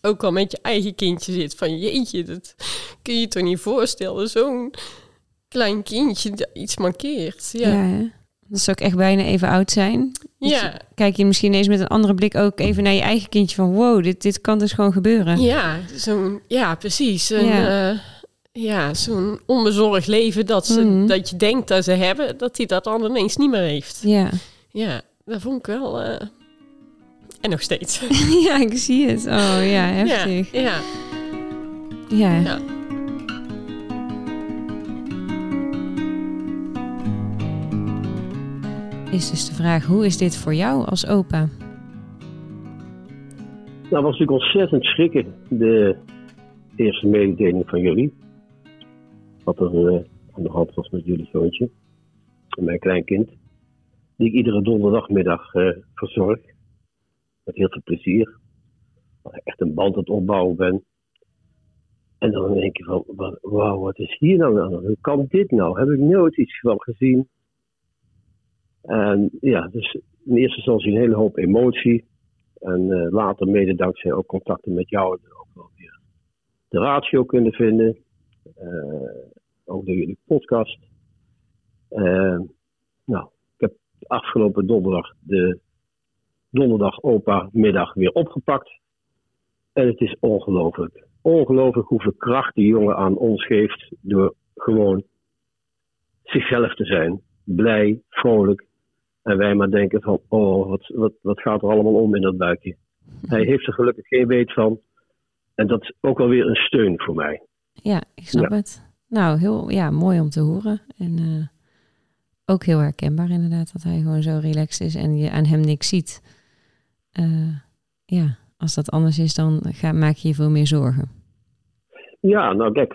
ook al met je eigen kindje zit. Van jeetje, dat kun je je toch niet voorstellen. Zo'n klein kindje dat iets markeert. Ja. ja dat zou ook echt bijna even oud zijn. Dus ja. Kijk je misschien eens met een andere blik ook even naar je eigen kindje van wow, dit, dit kan dus gewoon gebeuren. Ja, zo'n, ja precies. ja. Uh, ja, zo'n onbezorgd leven dat, ze, mhm. dat je denkt dat ze hebben, dat hij dat dan ineens niet meer heeft. Ja. Ja, dat vond ik wel. Uh, en nog steeds. ja, ik zie het. Oh ja, heftig. Ja. Ja. ja. Is dus de vraag, hoe is dit voor jou als opa? Nou, was natuurlijk ontzettend schrikken, de eerste mededeling van jullie. Wat er uh, aan de hand was met jullie zoontje. En mijn kleinkind. Die ik iedere donderdagmiddag uh, verzorg met heel veel plezier. Waar ik echt een band aan het opbouwen ben. En dan denk je van, wauw, wat is hier nou aan? Hoe kan dit nou? Heb ik nooit iets van gezien? En ja, dus in eerste instantie een hele hoop emotie. En uh, later, mede dankzij ook contacten met jou, ook wel weer de ratio kunnen vinden. Ook door jullie podcast. Uh, nou, ik heb afgelopen donderdag de donderdag opa middag weer opgepakt. En het is ongelooflijk. Ongelooflijk hoeveel kracht die jongen aan ons geeft door gewoon zichzelf te zijn. Blij, vrolijk. En wij maar denken van, oh, wat, wat, wat gaat er allemaal om in dat buikje. Hij heeft er gelukkig geen weet van. En dat is ook alweer een steun voor mij. Ja, ik snap het. Nou, heel ja, mooi om te horen. En uh, ook heel herkenbaar inderdaad dat hij gewoon zo relaxed is en je aan hem niks ziet. Uh, ja, als dat anders is, dan ga, maak je je veel meer zorgen. Ja, nou kijk,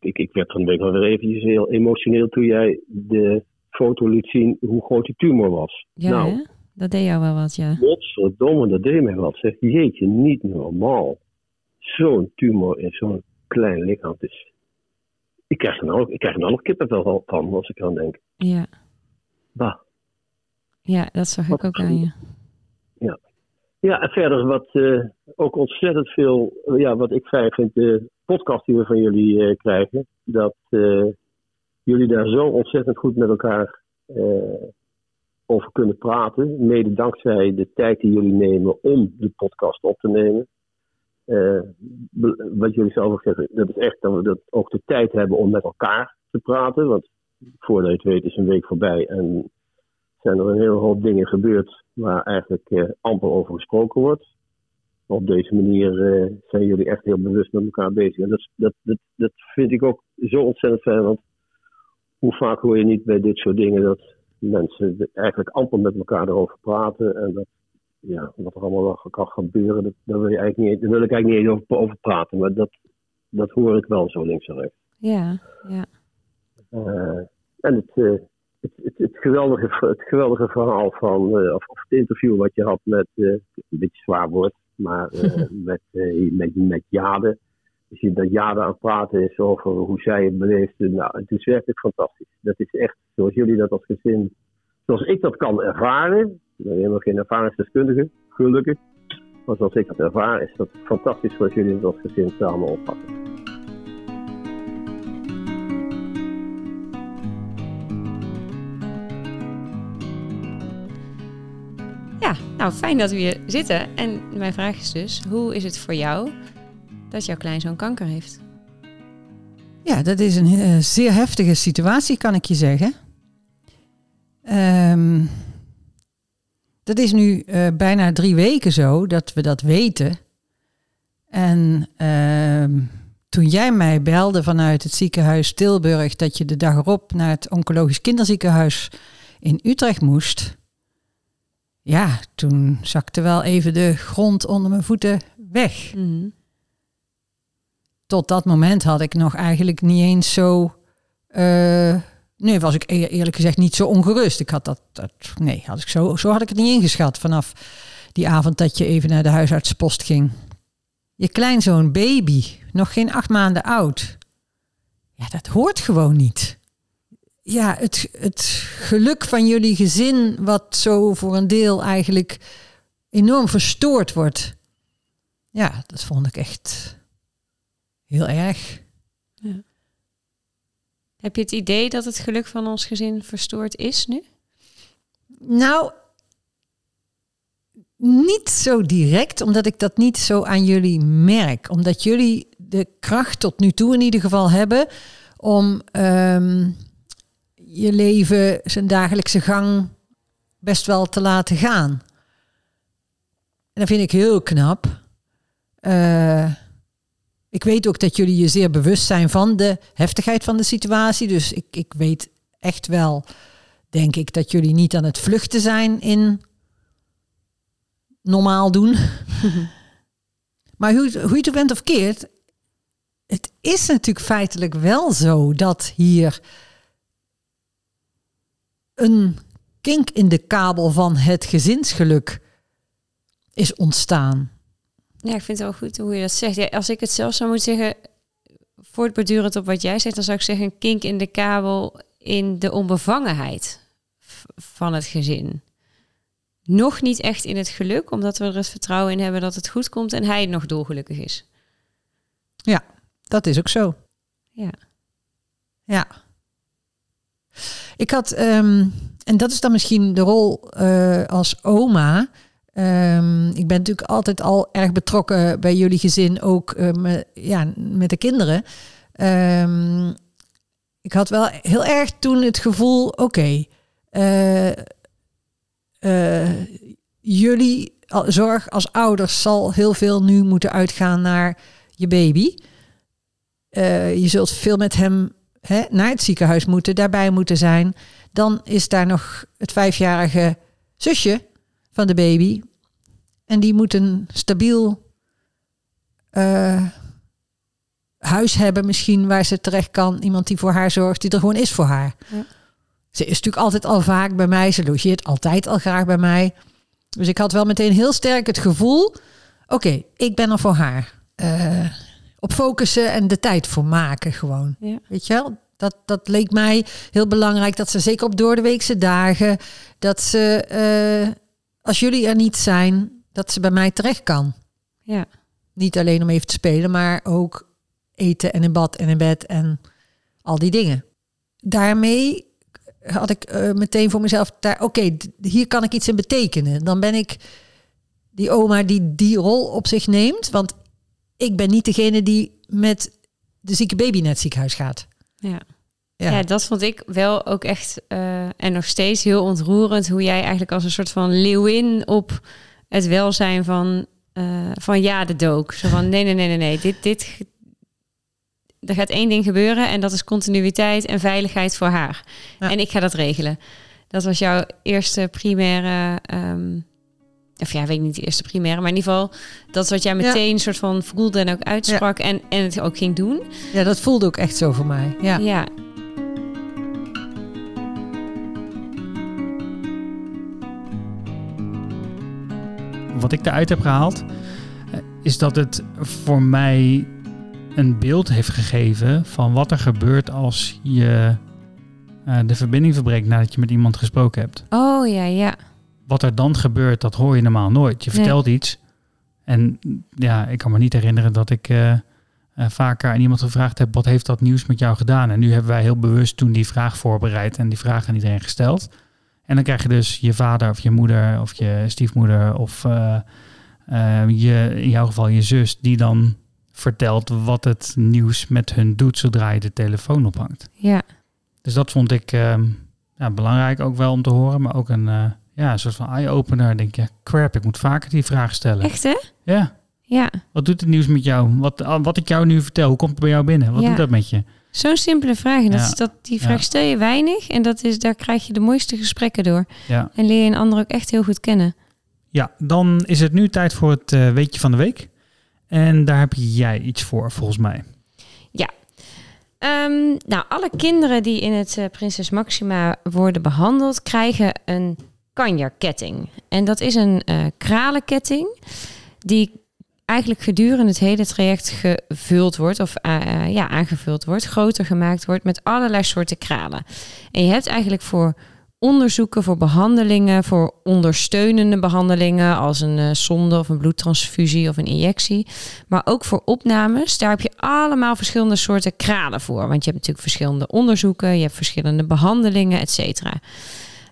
ik, ik werd van week wel weer eventjes heel emotioneel toen jij de foto liet zien hoe groot die tumor was. Ja, nou, dat deed jou wel wat, ja. Godverdomme, dat deed mij wat. Zeg, jeetje, niet normaal. Zo'n tumor in zo'n klein lichaam. Dus ik krijg er nou, ik krijg er nou nog kippenvel van als ik aan denk. Ja. Bah. Ja, dat zag ik ook aan je. Ja, en verder wat eh, ook ontzettend veel, eh, ja, wat ik fijn vind, de podcast die we van jullie eh, krijgen, dat jullie daar zo ontzettend goed met elkaar over kunnen praten. Mede dankzij de tijd die jullie nemen om de podcast op te nemen. Be- wat jullie zelf ook zeggen, dat is echt dat we dat ook de tijd hebben om met elkaar te praten. Want voordat je het weet is een week voorbij en zijn er een hele hoop dingen gebeurd waar eigenlijk eh, amper over gesproken wordt. Op deze manier eh, zijn jullie echt heel bewust met elkaar bezig. En dat, dat, dat, dat vind ik ook zo ontzettend fijn. Want hoe vaak hoor je niet bij dit soort dingen dat mensen eigenlijk amper met elkaar erover praten. En dat, ja, wat er allemaal wel kan gebeuren, dat, daar, wil je eigenlijk niet, daar wil ik eigenlijk niet over, over praten. Maar dat, dat hoor ik wel zo links en rechts. Ja, ja. Eh, en het, eh, het, het, het, geweldige, het geweldige verhaal van, eh, of, of het interview wat je had met, een beetje zwaar woord, maar met, met, met Jade. Je ziet dat Jade aan het praten is over hoe zij het beleeft. Nou, het is werkelijk fantastisch. Dat is echt zoals jullie dat als gezin, zoals ik dat kan ervaren. Ik ben helemaal geen ervaringsdeskundige, gelukkig. Maar zoals ik dat ervaar, is dat fantastisch zoals jullie het als gezin samen oppakken. Ja, nou fijn dat we hier zitten. En mijn vraag is dus, hoe is het voor jou dat jouw kleinzoon kanker heeft? Ja, dat is een eh, zeer heftige situatie, kan ik je zeggen. Ehm, dat is nu eh, bijna drie weken zo dat we dat weten. En ehm, toen jij mij belde vanuit het ziekenhuis Tilburg dat je de dag erop naar het oncologisch kinderziekenhuis in Utrecht moest. Ja, toen zakte wel even de grond onder mijn voeten weg tot dat moment had ik nog eigenlijk niet eens zo. eh, nee, was ik e- eerlijk gezegd niet zo ongerust. Ik had dat, dat nee, had ik zo, zo had ik het niet ingeschat vanaf die avond dat je even naar de huisartspost ging. Je kleinzoon baby, nog geen acht maanden oud. Ja, dat hoort gewoon niet. Ja, het, het geluk van jullie gezin, wat zo voor een deel eigenlijk enorm verstoord wordt. Ja, dat vond ik echt Heel erg. Heb je het idee dat het geluk van ons gezin verstoord is nu? Nou, niet zo direct, omdat ik dat niet zo aan jullie merk. Omdat jullie de kracht tot nu toe in ieder geval hebben om ehm, je leven, zijn dagelijkse gang best wel te laten gaan. En dat vind ik heel knap. Eh, ik weet ook dat jullie je zeer bewust zijn van de heftigheid van de situatie. Dus ik, ik weet echt wel, denk ik, dat jullie niet aan het vluchten zijn in normaal doen. maar hoe, hoe je het ook bent of keert, het is natuurlijk feitelijk wel zo dat hier een kink in de kabel van het gezinsgeluk is ontstaan. Ja, ik vind het wel goed hoe je dat zegt. Ja, als ik het zelf zou moeten zeggen, voortbordurend op wat jij zegt, dan zou ik zeggen een kink in de kabel in de onbevangenheid van het gezin. Nog niet echt in het geluk, omdat we er het vertrouwen in hebben dat het goed komt en hij nog dolgelukkig is. Ja, dat is ook zo. Ja. Ja. Ik had, ehm, en dat is dan misschien de rol eh, als oma. Ehm, ik ben natuurlijk altijd al erg betrokken bij jullie gezin, ook eh, me- ja, met de kinderen. Ehm, ik had wel heel erg toen het gevoel, oké, eh, eh, jullie zorg als ouders zal heel veel nu moeten uitgaan naar je baby. Je zult veel met hem hè, naar het ziekenhuis moeten, daarbij moeten zijn. Dan is daar nog het vijfjarige zusje van de baby. En die moet een stabiel eh, huis hebben, misschien waar ze terecht kan. Iemand die voor haar zorgt, die er gewoon is voor haar. Ja. Ze is natuurlijk altijd al vaak bij mij. Ze logeert altijd al graag bij mij. Dus ik had wel meteen heel sterk het gevoel: oké, ik ben er voor haar. Eh, op focussen en de tijd voor maken gewoon. Ja. Weet je wel? Dat, dat leek mij heel belangrijk. Dat ze zeker op doordeweekse dagen, dat ze, eh, als jullie er niet zijn, dat ze bij mij terecht kan. Ja. Niet alleen om even te spelen, maar ook eten en in bad en in bed en al die dingen. Daarmee had ik eh, meteen voor mezelf, daar, oké, hier kan ik iets in betekenen. Dan ben ik die oma die die rol op zich neemt. Want ik ben niet degene die met de zieke baby naar het ziekenhuis gaat. Ja. Ja. Ja. dat vond ik wel ook echt eh, en nog steeds heel ontroerend hoe jij eigenlijk als een soort van leeuwin op het welzijn van, eh, van ja de dook. Zo van nee, nee, nee, nee, nee. Dit, dit, er gaat één ding gebeuren en dat is continuïteit en veiligheid voor haar. Ja. En ik ga dat regelen. Dat was jouw eerste primaire, ehm, of ja, weet ik niet de eerste primaire, maar in ieder geval dat is wat jij Ja. meteen soort van voelde en ook uitsprak en, en het ook ging doen. ja, dat voelde ook echt zo voor mij. Ja. ja. Wat ik eruit heb gehaald, eh, is dat het voor mij een beeld heeft gegeven van wat er gebeurt als je eh, de verbinding verbreekt nadat je met iemand gesproken hebt. Oh ja, ja. Wat er dan gebeurt, dat hoor je normaal nooit. Je Nee. vertelt iets en ja, ik kan me niet herinneren dat ik eh, eh, vaker aan iemand gevraagd heb, wat heeft dat nieuws met jou gedaan? En nu hebben wij heel bewust toen die vraag voorbereid en die vraag aan iedereen gesteld. En dan krijg je dus je vader of je moeder of je stiefmoeder of eh, eh, je, in jouw geval je zus, die dan vertelt wat het nieuws met hun doet zodra je de telefoon ophangt. Ja, Dus dat vond ik ehm, ja, belangrijk ook wel om te horen, maar ook een, eh, ja, een soort van eye-opener. Denk je, crap, ik moet vaker die vraag stellen. echt hè? Ja, Ja, wat doet het nieuws met jou? Wat, wat ik jou nu vertel, hoe komt het bij jou binnen? Wat Ja. doet dat met je? Zo'n simpele vraag. En dat Ja. is dat, die vraag Ja. stel je weinig en dat is, daar krijg je de mooiste gesprekken door. Ja. En leer je een ander ook echt heel goed kennen. ja, dan is het nu tijd voor het eh, weetje van de week. En daar heb jij iets voor, volgens mij. Ehm, nou, alle kinderen die in het eh, Prinses Maxima worden behandeld, krijgen een kanjerketting. En dat is een eh, kralenketting die eigenlijk gedurende het hele traject gevuld wordt, of eh, eh, ja, aangevuld wordt, groter gemaakt wordt met allerlei soorten kralen. En je hebt eigenlijk voor onderzoeken, voor behandelingen, voor ondersteunende behandelingen, als een eh, zonde of een bloedtransfusie of een injectie, maar ook voor opnames, daar heb je allemaal verschillende soorten kralen voor. Want je hebt natuurlijk verschillende onderzoeken, je hebt verschillende behandelingen, et cetera.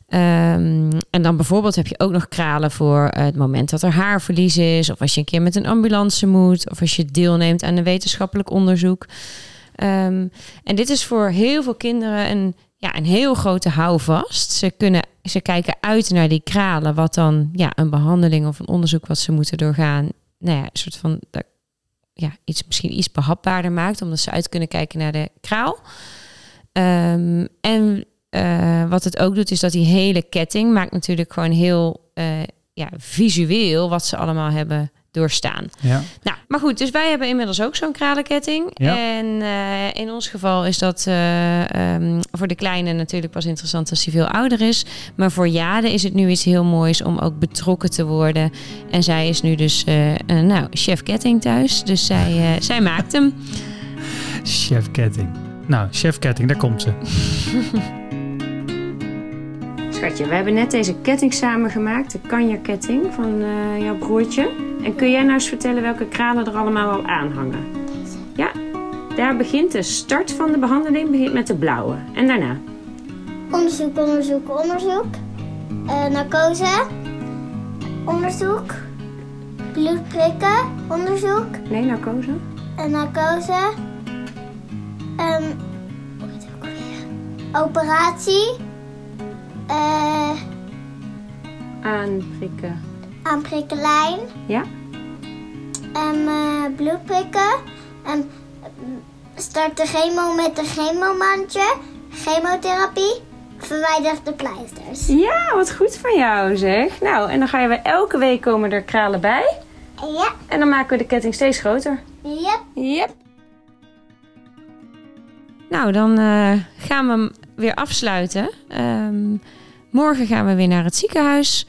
Ehm, en dan bijvoorbeeld heb je ook nog kralen voor eh, het moment dat er haarverlies is, of als je een keer met een ambulance moet, of als je deelneemt aan een wetenschappelijk onderzoek. Ehm, en dit is voor heel veel kinderen een, ja, een heel grote houvast. Ze, kunnen, ze kijken uit naar die kralen, wat dan ja, een behandeling of een onderzoek wat ze moeten doorgaan. Nou ja, een soort van ja, iets, misschien iets behapbaarder maakt, omdat ze uit kunnen kijken naar de kraal. Ehm, en eh, wat het ook doet, is dat die hele ketting maakt natuurlijk gewoon heel eh, ja, visueel wat ze allemaal hebben doorstaan. Ja. Nou, maar goed, dus wij hebben inmiddels ook zo'n kralenketting. Ja. En eh, in ons geval is dat eh, ehm, voor de kleine natuurlijk pas interessant als hij veel ouder is. Maar voor Jade is het nu iets heel moois om ook betrokken te worden. En zij is nu dus, eh, nou, chef ketting thuis. Dus zij, zij maakt hem. Chef Ketting. Nou, Chef Ketting, daar komt ze. Schatje, we hebben net deze ketting samengemaakt. De kanjerketting van eh, jouw broertje. En kun jij nou eens vertellen welke kralen er allemaal al aan hangen? Ja, daar begint de start van de behandeling begint met de blauwe. En daarna? Onderzoek, onderzoek, onderzoek. Eh narcose. Onderzoek. Bloed prikken. Onderzoek. Nee, narcose? En narcose. Hoe heet het ook alweer? Operatie. Eh Aanprikken. aanprikkelijn. Ja? En eh bloed prikken. En start de chemo met een chemomandje. Chemotherapie. Verwijder de pleisters. Ja, wat goed van jou zeg. Nou, en dan ga je weer elke week komen er kralen bij. Ja, En dan maken we de ketting steeds groter. yep. Yep. Nou, dan eh, gaan we weer afsluiten. Ehm, morgen gaan we weer naar het ziekenhuis.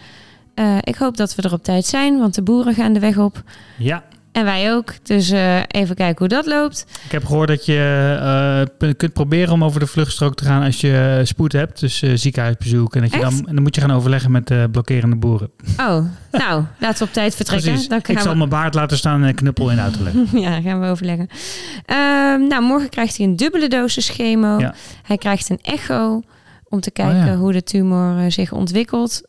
Eh, ik hoop dat we er op tijd zijn, want de boeren gaan de weg op. Ja, En wij ook. Dus eh, even kijken hoe dat loopt. Ik heb gehoord dat je eh, kunt proberen om over de vluchtstrook te gaan als je spoed hebt. Dus eh, ziekenhuisbezoek. En, dat je dan, en dan moet je gaan overleggen met de blokkerende boeren. Oh, nou, laten we op tijd vertrekken. Precies. Dan Ik zal mijn baard laten staan en knuppel in leggen. ja, gaan we overleggen. Ehm, nou, morgen krijgt hij een dubbele dosis chemo. Ja. Hij krijgt een echo om te kijken Oh ja. hoe de tumor eh, zich ontwikkelt.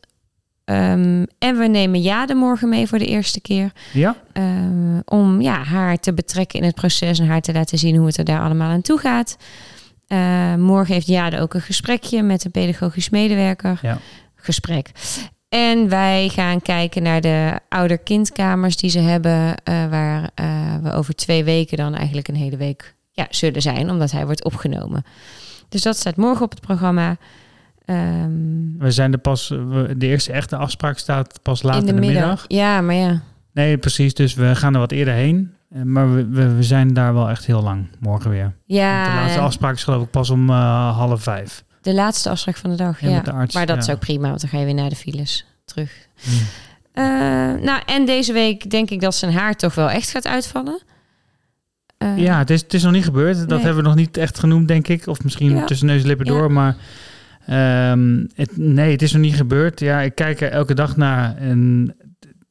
Ehm, en we nemen Jade morgen mee voor de eerste keer. Ja? Ehm, om ja, haar te betrekken in het proces en haar te laten zien hoe het er daar allemaal aan toe gaat. Eh, morgen heeft Jade ook een gesprekje met een pedagogisch medewerker. Ja. Gesprek. En wij gaan kijken naar de ouder-kindkamers die ze hebben, eh, waar eh, we over twee weken dan eigenlijk een hele week ja, zullen zijn, omdat hij wordt opgenomen. Dus dat staat morgen op het programma. Ehm, We zijn er pas, de eerste echte afspraak staat pas laat in de, middag. Ja, maar ja. Nee, precies. Dus we gaan er wat eerder heen. Eh, Maar we, we, we zijn daar wel echt heel lang morgen weer. Ja, Want de laatste afspraak is geloof ik pas om eh, half vijf. de laatste afspraak van de dag. Ja, de arts, maar dat ja. is ook prima, want dan ga je weer naar de files terug. Hmm. Eh, nou, en deze week denk ik dat zijn haar toch wel echt gaat uitvallen. Ja, het is, het is nog niet gebeurd. Dat Nee. hebben we nog niet echt genoemd, denk ik. Of misschien Ja. tussen neus en lippen Ja. door. Maar ehm, het, nee, het is nog niet gebeurd. Ja, ik kijk er elke dag naar. En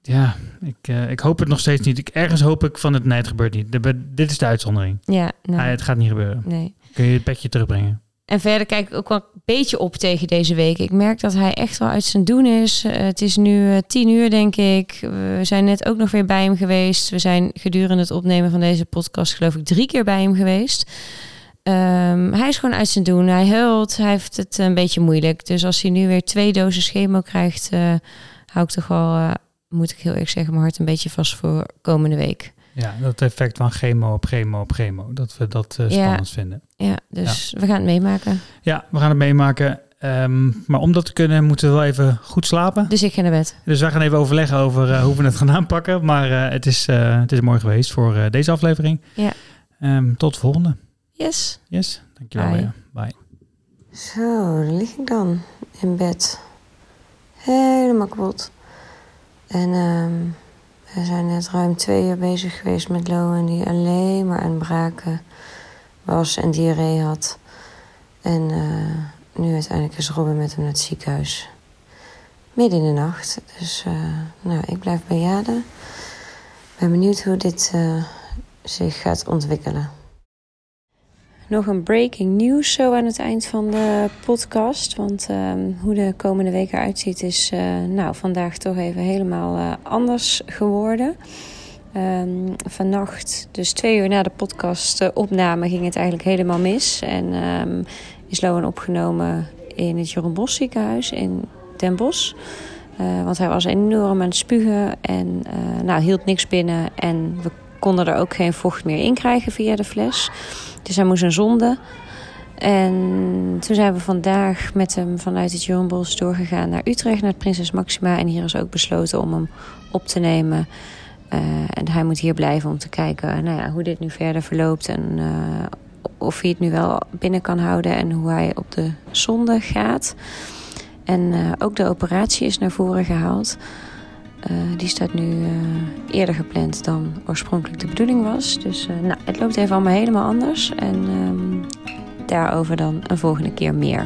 ja, ik, eh, ik hoop het nog steeds niet. Ik, ergens hoop ik van het nee, het gebeurt niet. De- dit is de uitzondering. Ja, nou, Nee, het gaat niet gebeuren. nee. Kun je het petje terugbrengen? En verder kijk ik ook wel een beetje op tegen deze week. Ik merk dat hij echt wel uit zijn doen is. Eh, het is nu eh, tien uur, denk ik. We zijn net ook nog weer bij hem geweest. We zijn gedurende het opnemen van deze podcast, geloof ik, drie keer bij hem geweest. Ehm, hij is gewoon uit zijn doen. Hij huilt. Hij heeft het een beetje moeilijk. Dus als hij nu weer twee dozen chemo krijgt, eh, hou ik toch wel, eh, moet ik heel eerlijk zeggen, mijn hart een beetje vast voor komende week. Ja, dat effect van chemo op chemo op chemo. Dat we dat Ja. spannend vinden. Ja, dus we gaan het meemaken. Ja, we gaan het meemaken. Ehm, maar om dat te kunnen, moeten we wel even goed slapen. Dus ik ga naar bed. Dus wij gaan even overleggen over hoe we het gaan aanpakken. Maar het, is, het is mooi geweest voor deze aflevering. Ja. Ehm, tot de volgende. Yes. Yes, dankjewel. Bye. Bye. Bye. Zo, daar lig ik dan in bed. Helemaal kapot. En ehm, we zijn net ruim twee uur bezig geweest met Loan, die alleen maar aan het braken was en diarree had. En eh, nu uiteindelijk is Robin met hem naar het ziekenhuis. Midden in de nacht. Dus eh, nou, ik blijf bij Jade. Ben benieuwd hoe dit eh, zich gaat ontwikkelen. Nog een breaking news zo aan het eind van de podcast. Want ehm, hoe de komende week eruit ziet is eh, nou, vandaag toch even helemaal eh, anders geworden. Ehm, vannacht, dus twee uur na de podcastopname, ging het eigenlijk helemaal mis. En ehm, is Loan opgenomen in het Jeroen Bos ziekenhuis in Den Bosch. Eh, want hij was enorm aan het spugen en nou, hield niks binnen. En we konden er ook geen vocht meer in krijgen via de fles. Dus hij moest een zonde. En toen zijn we vandaag met hem vanuit het Jeroen Bos doorgegaan naar Utrecht, naar het Prinses Maxima. En hier is ook besloten om hem op te nemen. Eh, en hij moet hier blijven om te kijken nou ja, hoe dit nu verder verloopt. En eh, of hij het nu wel binnen kan houden en hoe hij op de zonde gaat. En eh, ook de operatie is naar voren gehaald. Eh, die staat nu eh, eerder gepland dan oorspronkelijk de bedoeling was. Dus eh, nou, het loopt even allemaal helemaal anders. En ehm, daarover dan een volgende keer meer.